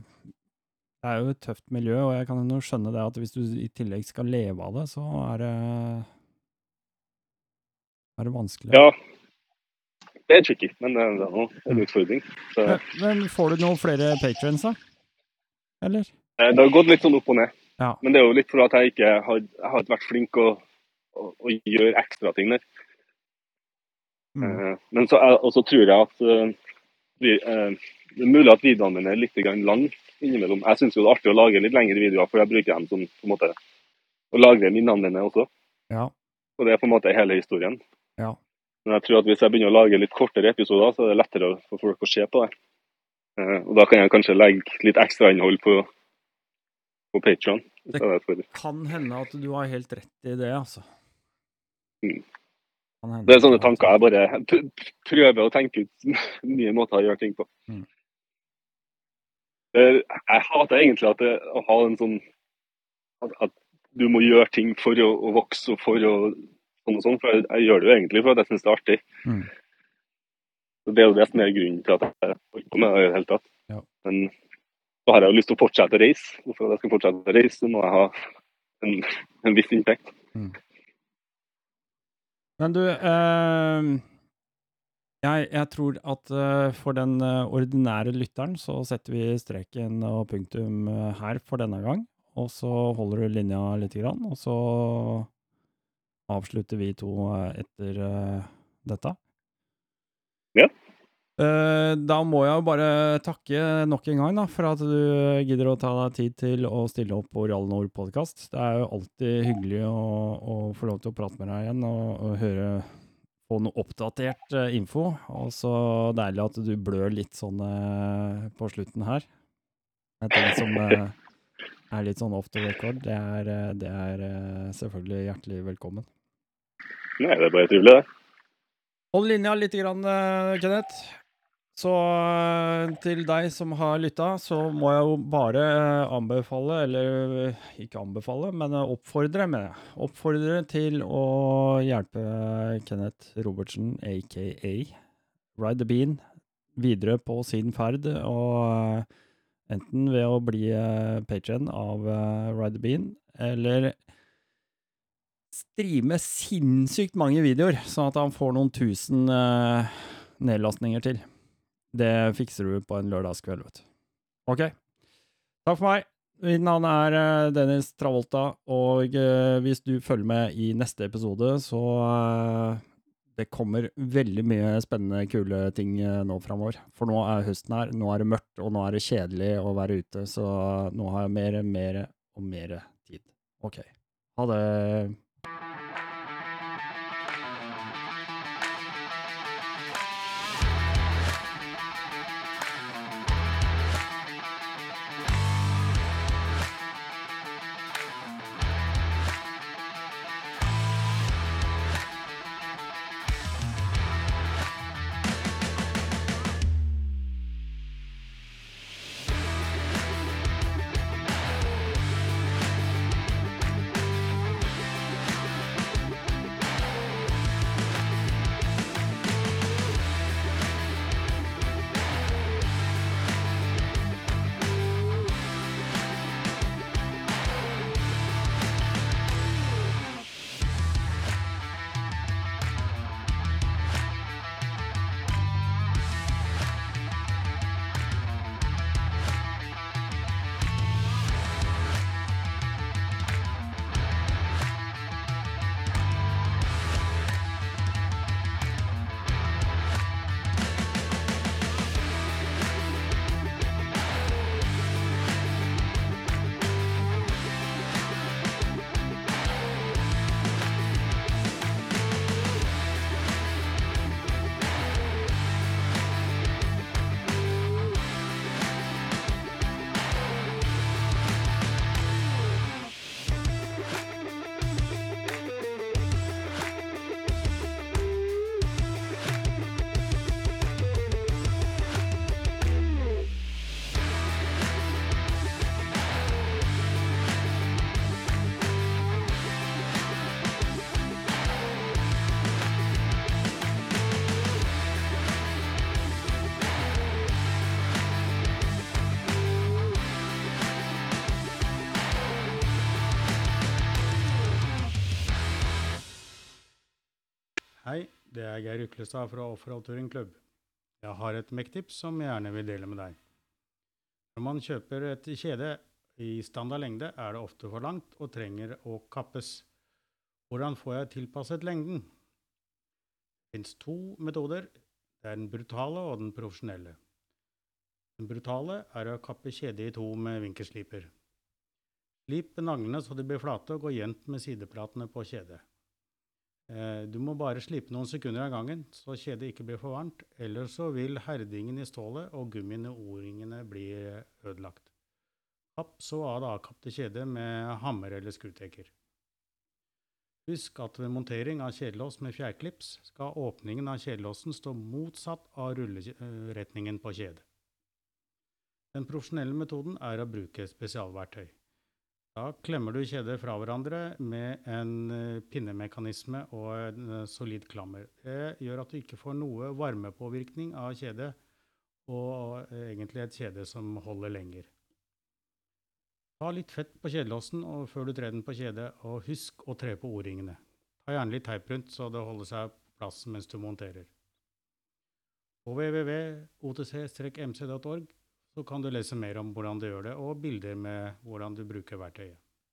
Det er jo et tøft miljø, og jeg kan jo skjønne det at hvis du i tillegg skal leve av det, så er det er det vanskelig. Ja, det er tricky, men det er en utfordring. Så, Men- Men får du noen flere patrions, da? Eller? eh, det har gått litt sånn opp og ned. Ja. Men det er jo litt fordi jeg ikke har, jeg har vært flink å, å, å gjøre ekstra ting der. Mm. Eh, Men så, og så tror jeg at uh, vi, eh, det er mulig at videoene mine er litt lang innimellom. Jeg syns det er artig å lage litt lengre videoer, for jeg bruker dem som på en måte å lagre minnene mine også. Ja. Og det er på en måte hele historien. Ja. Men jeg tror at hvis jeg begynner å lage litt kortere episoder, så er det lettere for folk å se på det. Eh, Og da kan jeg kanskje legge litt ekstra innhold på, på Patron. Det- Kan hende at du har helt rett i det, altså. Mm. Det er sånne tanker jeg bare prøver å tenke ut nye måter å gjøre ting på. Mm. Jeg hater egentlig at det, å ha en sånn at, at du må gjøre ting for å, å vokse og for å sånn og sånn. For jeg, jeg gjør det jo egentlig for at jeg syns det er artig. Mm. Det er jo det som er grunnen til at jeg holder på med det i det hele tatt. Ja. Men så har jeg jo lyst til å fortsette å reise. Og for at jeg skal fortsette å reise, så må jeg ha en, en viss inntekt. Men du, eh, jeg, jeg tror at eh, for den eh, ordinære lytteren så setter vi streken og punktum eh, her for denne gang. Og så holder du linja lite grann, og så avslutter vi to etter dette. Ja. Eh, da må jeg jo bare takke nok en gang da, for at du gidder å ta deg tid til å stille opp på Real Nord podkast. Det er jo alltid hyggelig å, å få lov til å prate med deg igjen og, og høre på noe oppdatert uh, info. Og så deilig at du blør litt sånn uh, på slutten her. Det er ting som er litt sånn off the record. Det er, det er selvfølgelig hjertelig velkommen. Nei, det er bare trivelig, det. Hold linja litt, grann, Kenneth. Så eh, til deg som har lytta, så må jeg jo bare eh, anbefale, eller eh, ikke anbefale, men oppfordre med Oppfordre til å hjelpe Kenneth Robertsen, aka Ride the Bean, videre på sin ferd. Og enten ved å bli patron av Ride the Bean, eller streame sinnssykt mange videoer, sånn at han får noen tusen nedlastninger til. Det fikser du på en lørdagskveld, vet du. Ok. Takk for meg. Mitt navn er eh, Dennis Travolta, og eh, hvis du følger med i neste episode, så eh, det kommer veldig mye spennende, kule ting nå framover. For nå er høsten her, nå er det mørkt, og nå er det kjedelig å være ute, så nå har jeg mer, mer og mer tid. Ok. Ha det. Det er Geir Uklestad fra Offroad Touring Club. Jeg har et Mekk-tips som jeg gjerne vil dele med deg. Når man kjøper et kjede i standard lengde, er det ofte for langt og trenger å kappes. Hvordan får jeg tilpasset lengden? Det fins to metoder. Det er den brutale og den profesjonelle. Den brutale er å kappe kjedet i to med vinkelsliper. Slip naglene så de blir flate, og gå jevnt med sideplatene på kjedet. Eh, du må bare slipe noen sekunder av gangen, så kjedet ikke blir for varmt. Ellers så vil herdingen i stålet og gummien i o-ringene bli ødelagt. Kapp så av det avkapte kjedet med hammer eller skrutekker. Husk at ved montering av kjedelås med fjærklips skal åpningen av kjedelåsen stå motsatt av rulleretningen på kjedet. Den profesjonelle metoden er å bruke spesialverktøy. Da klemmer du kjeder fra hverandre med en eh, pinnemekanisme og en eh, solid klammer. Det gjør at du ikke får noe varmepåvirkning av kjedet, og eh, egentlig et kjede som holder lenger. Ta litt fett på kjedelåsen før du trer den på kjedet, og husk å tre på O-ringene. Ta gjerne litt teip rundt, så det holder seg på plass mens du monterer. På www.otc-mc.org så kan du lese mer om hvordan du gjør det, og bilder med hvordan du bruker verktøyet.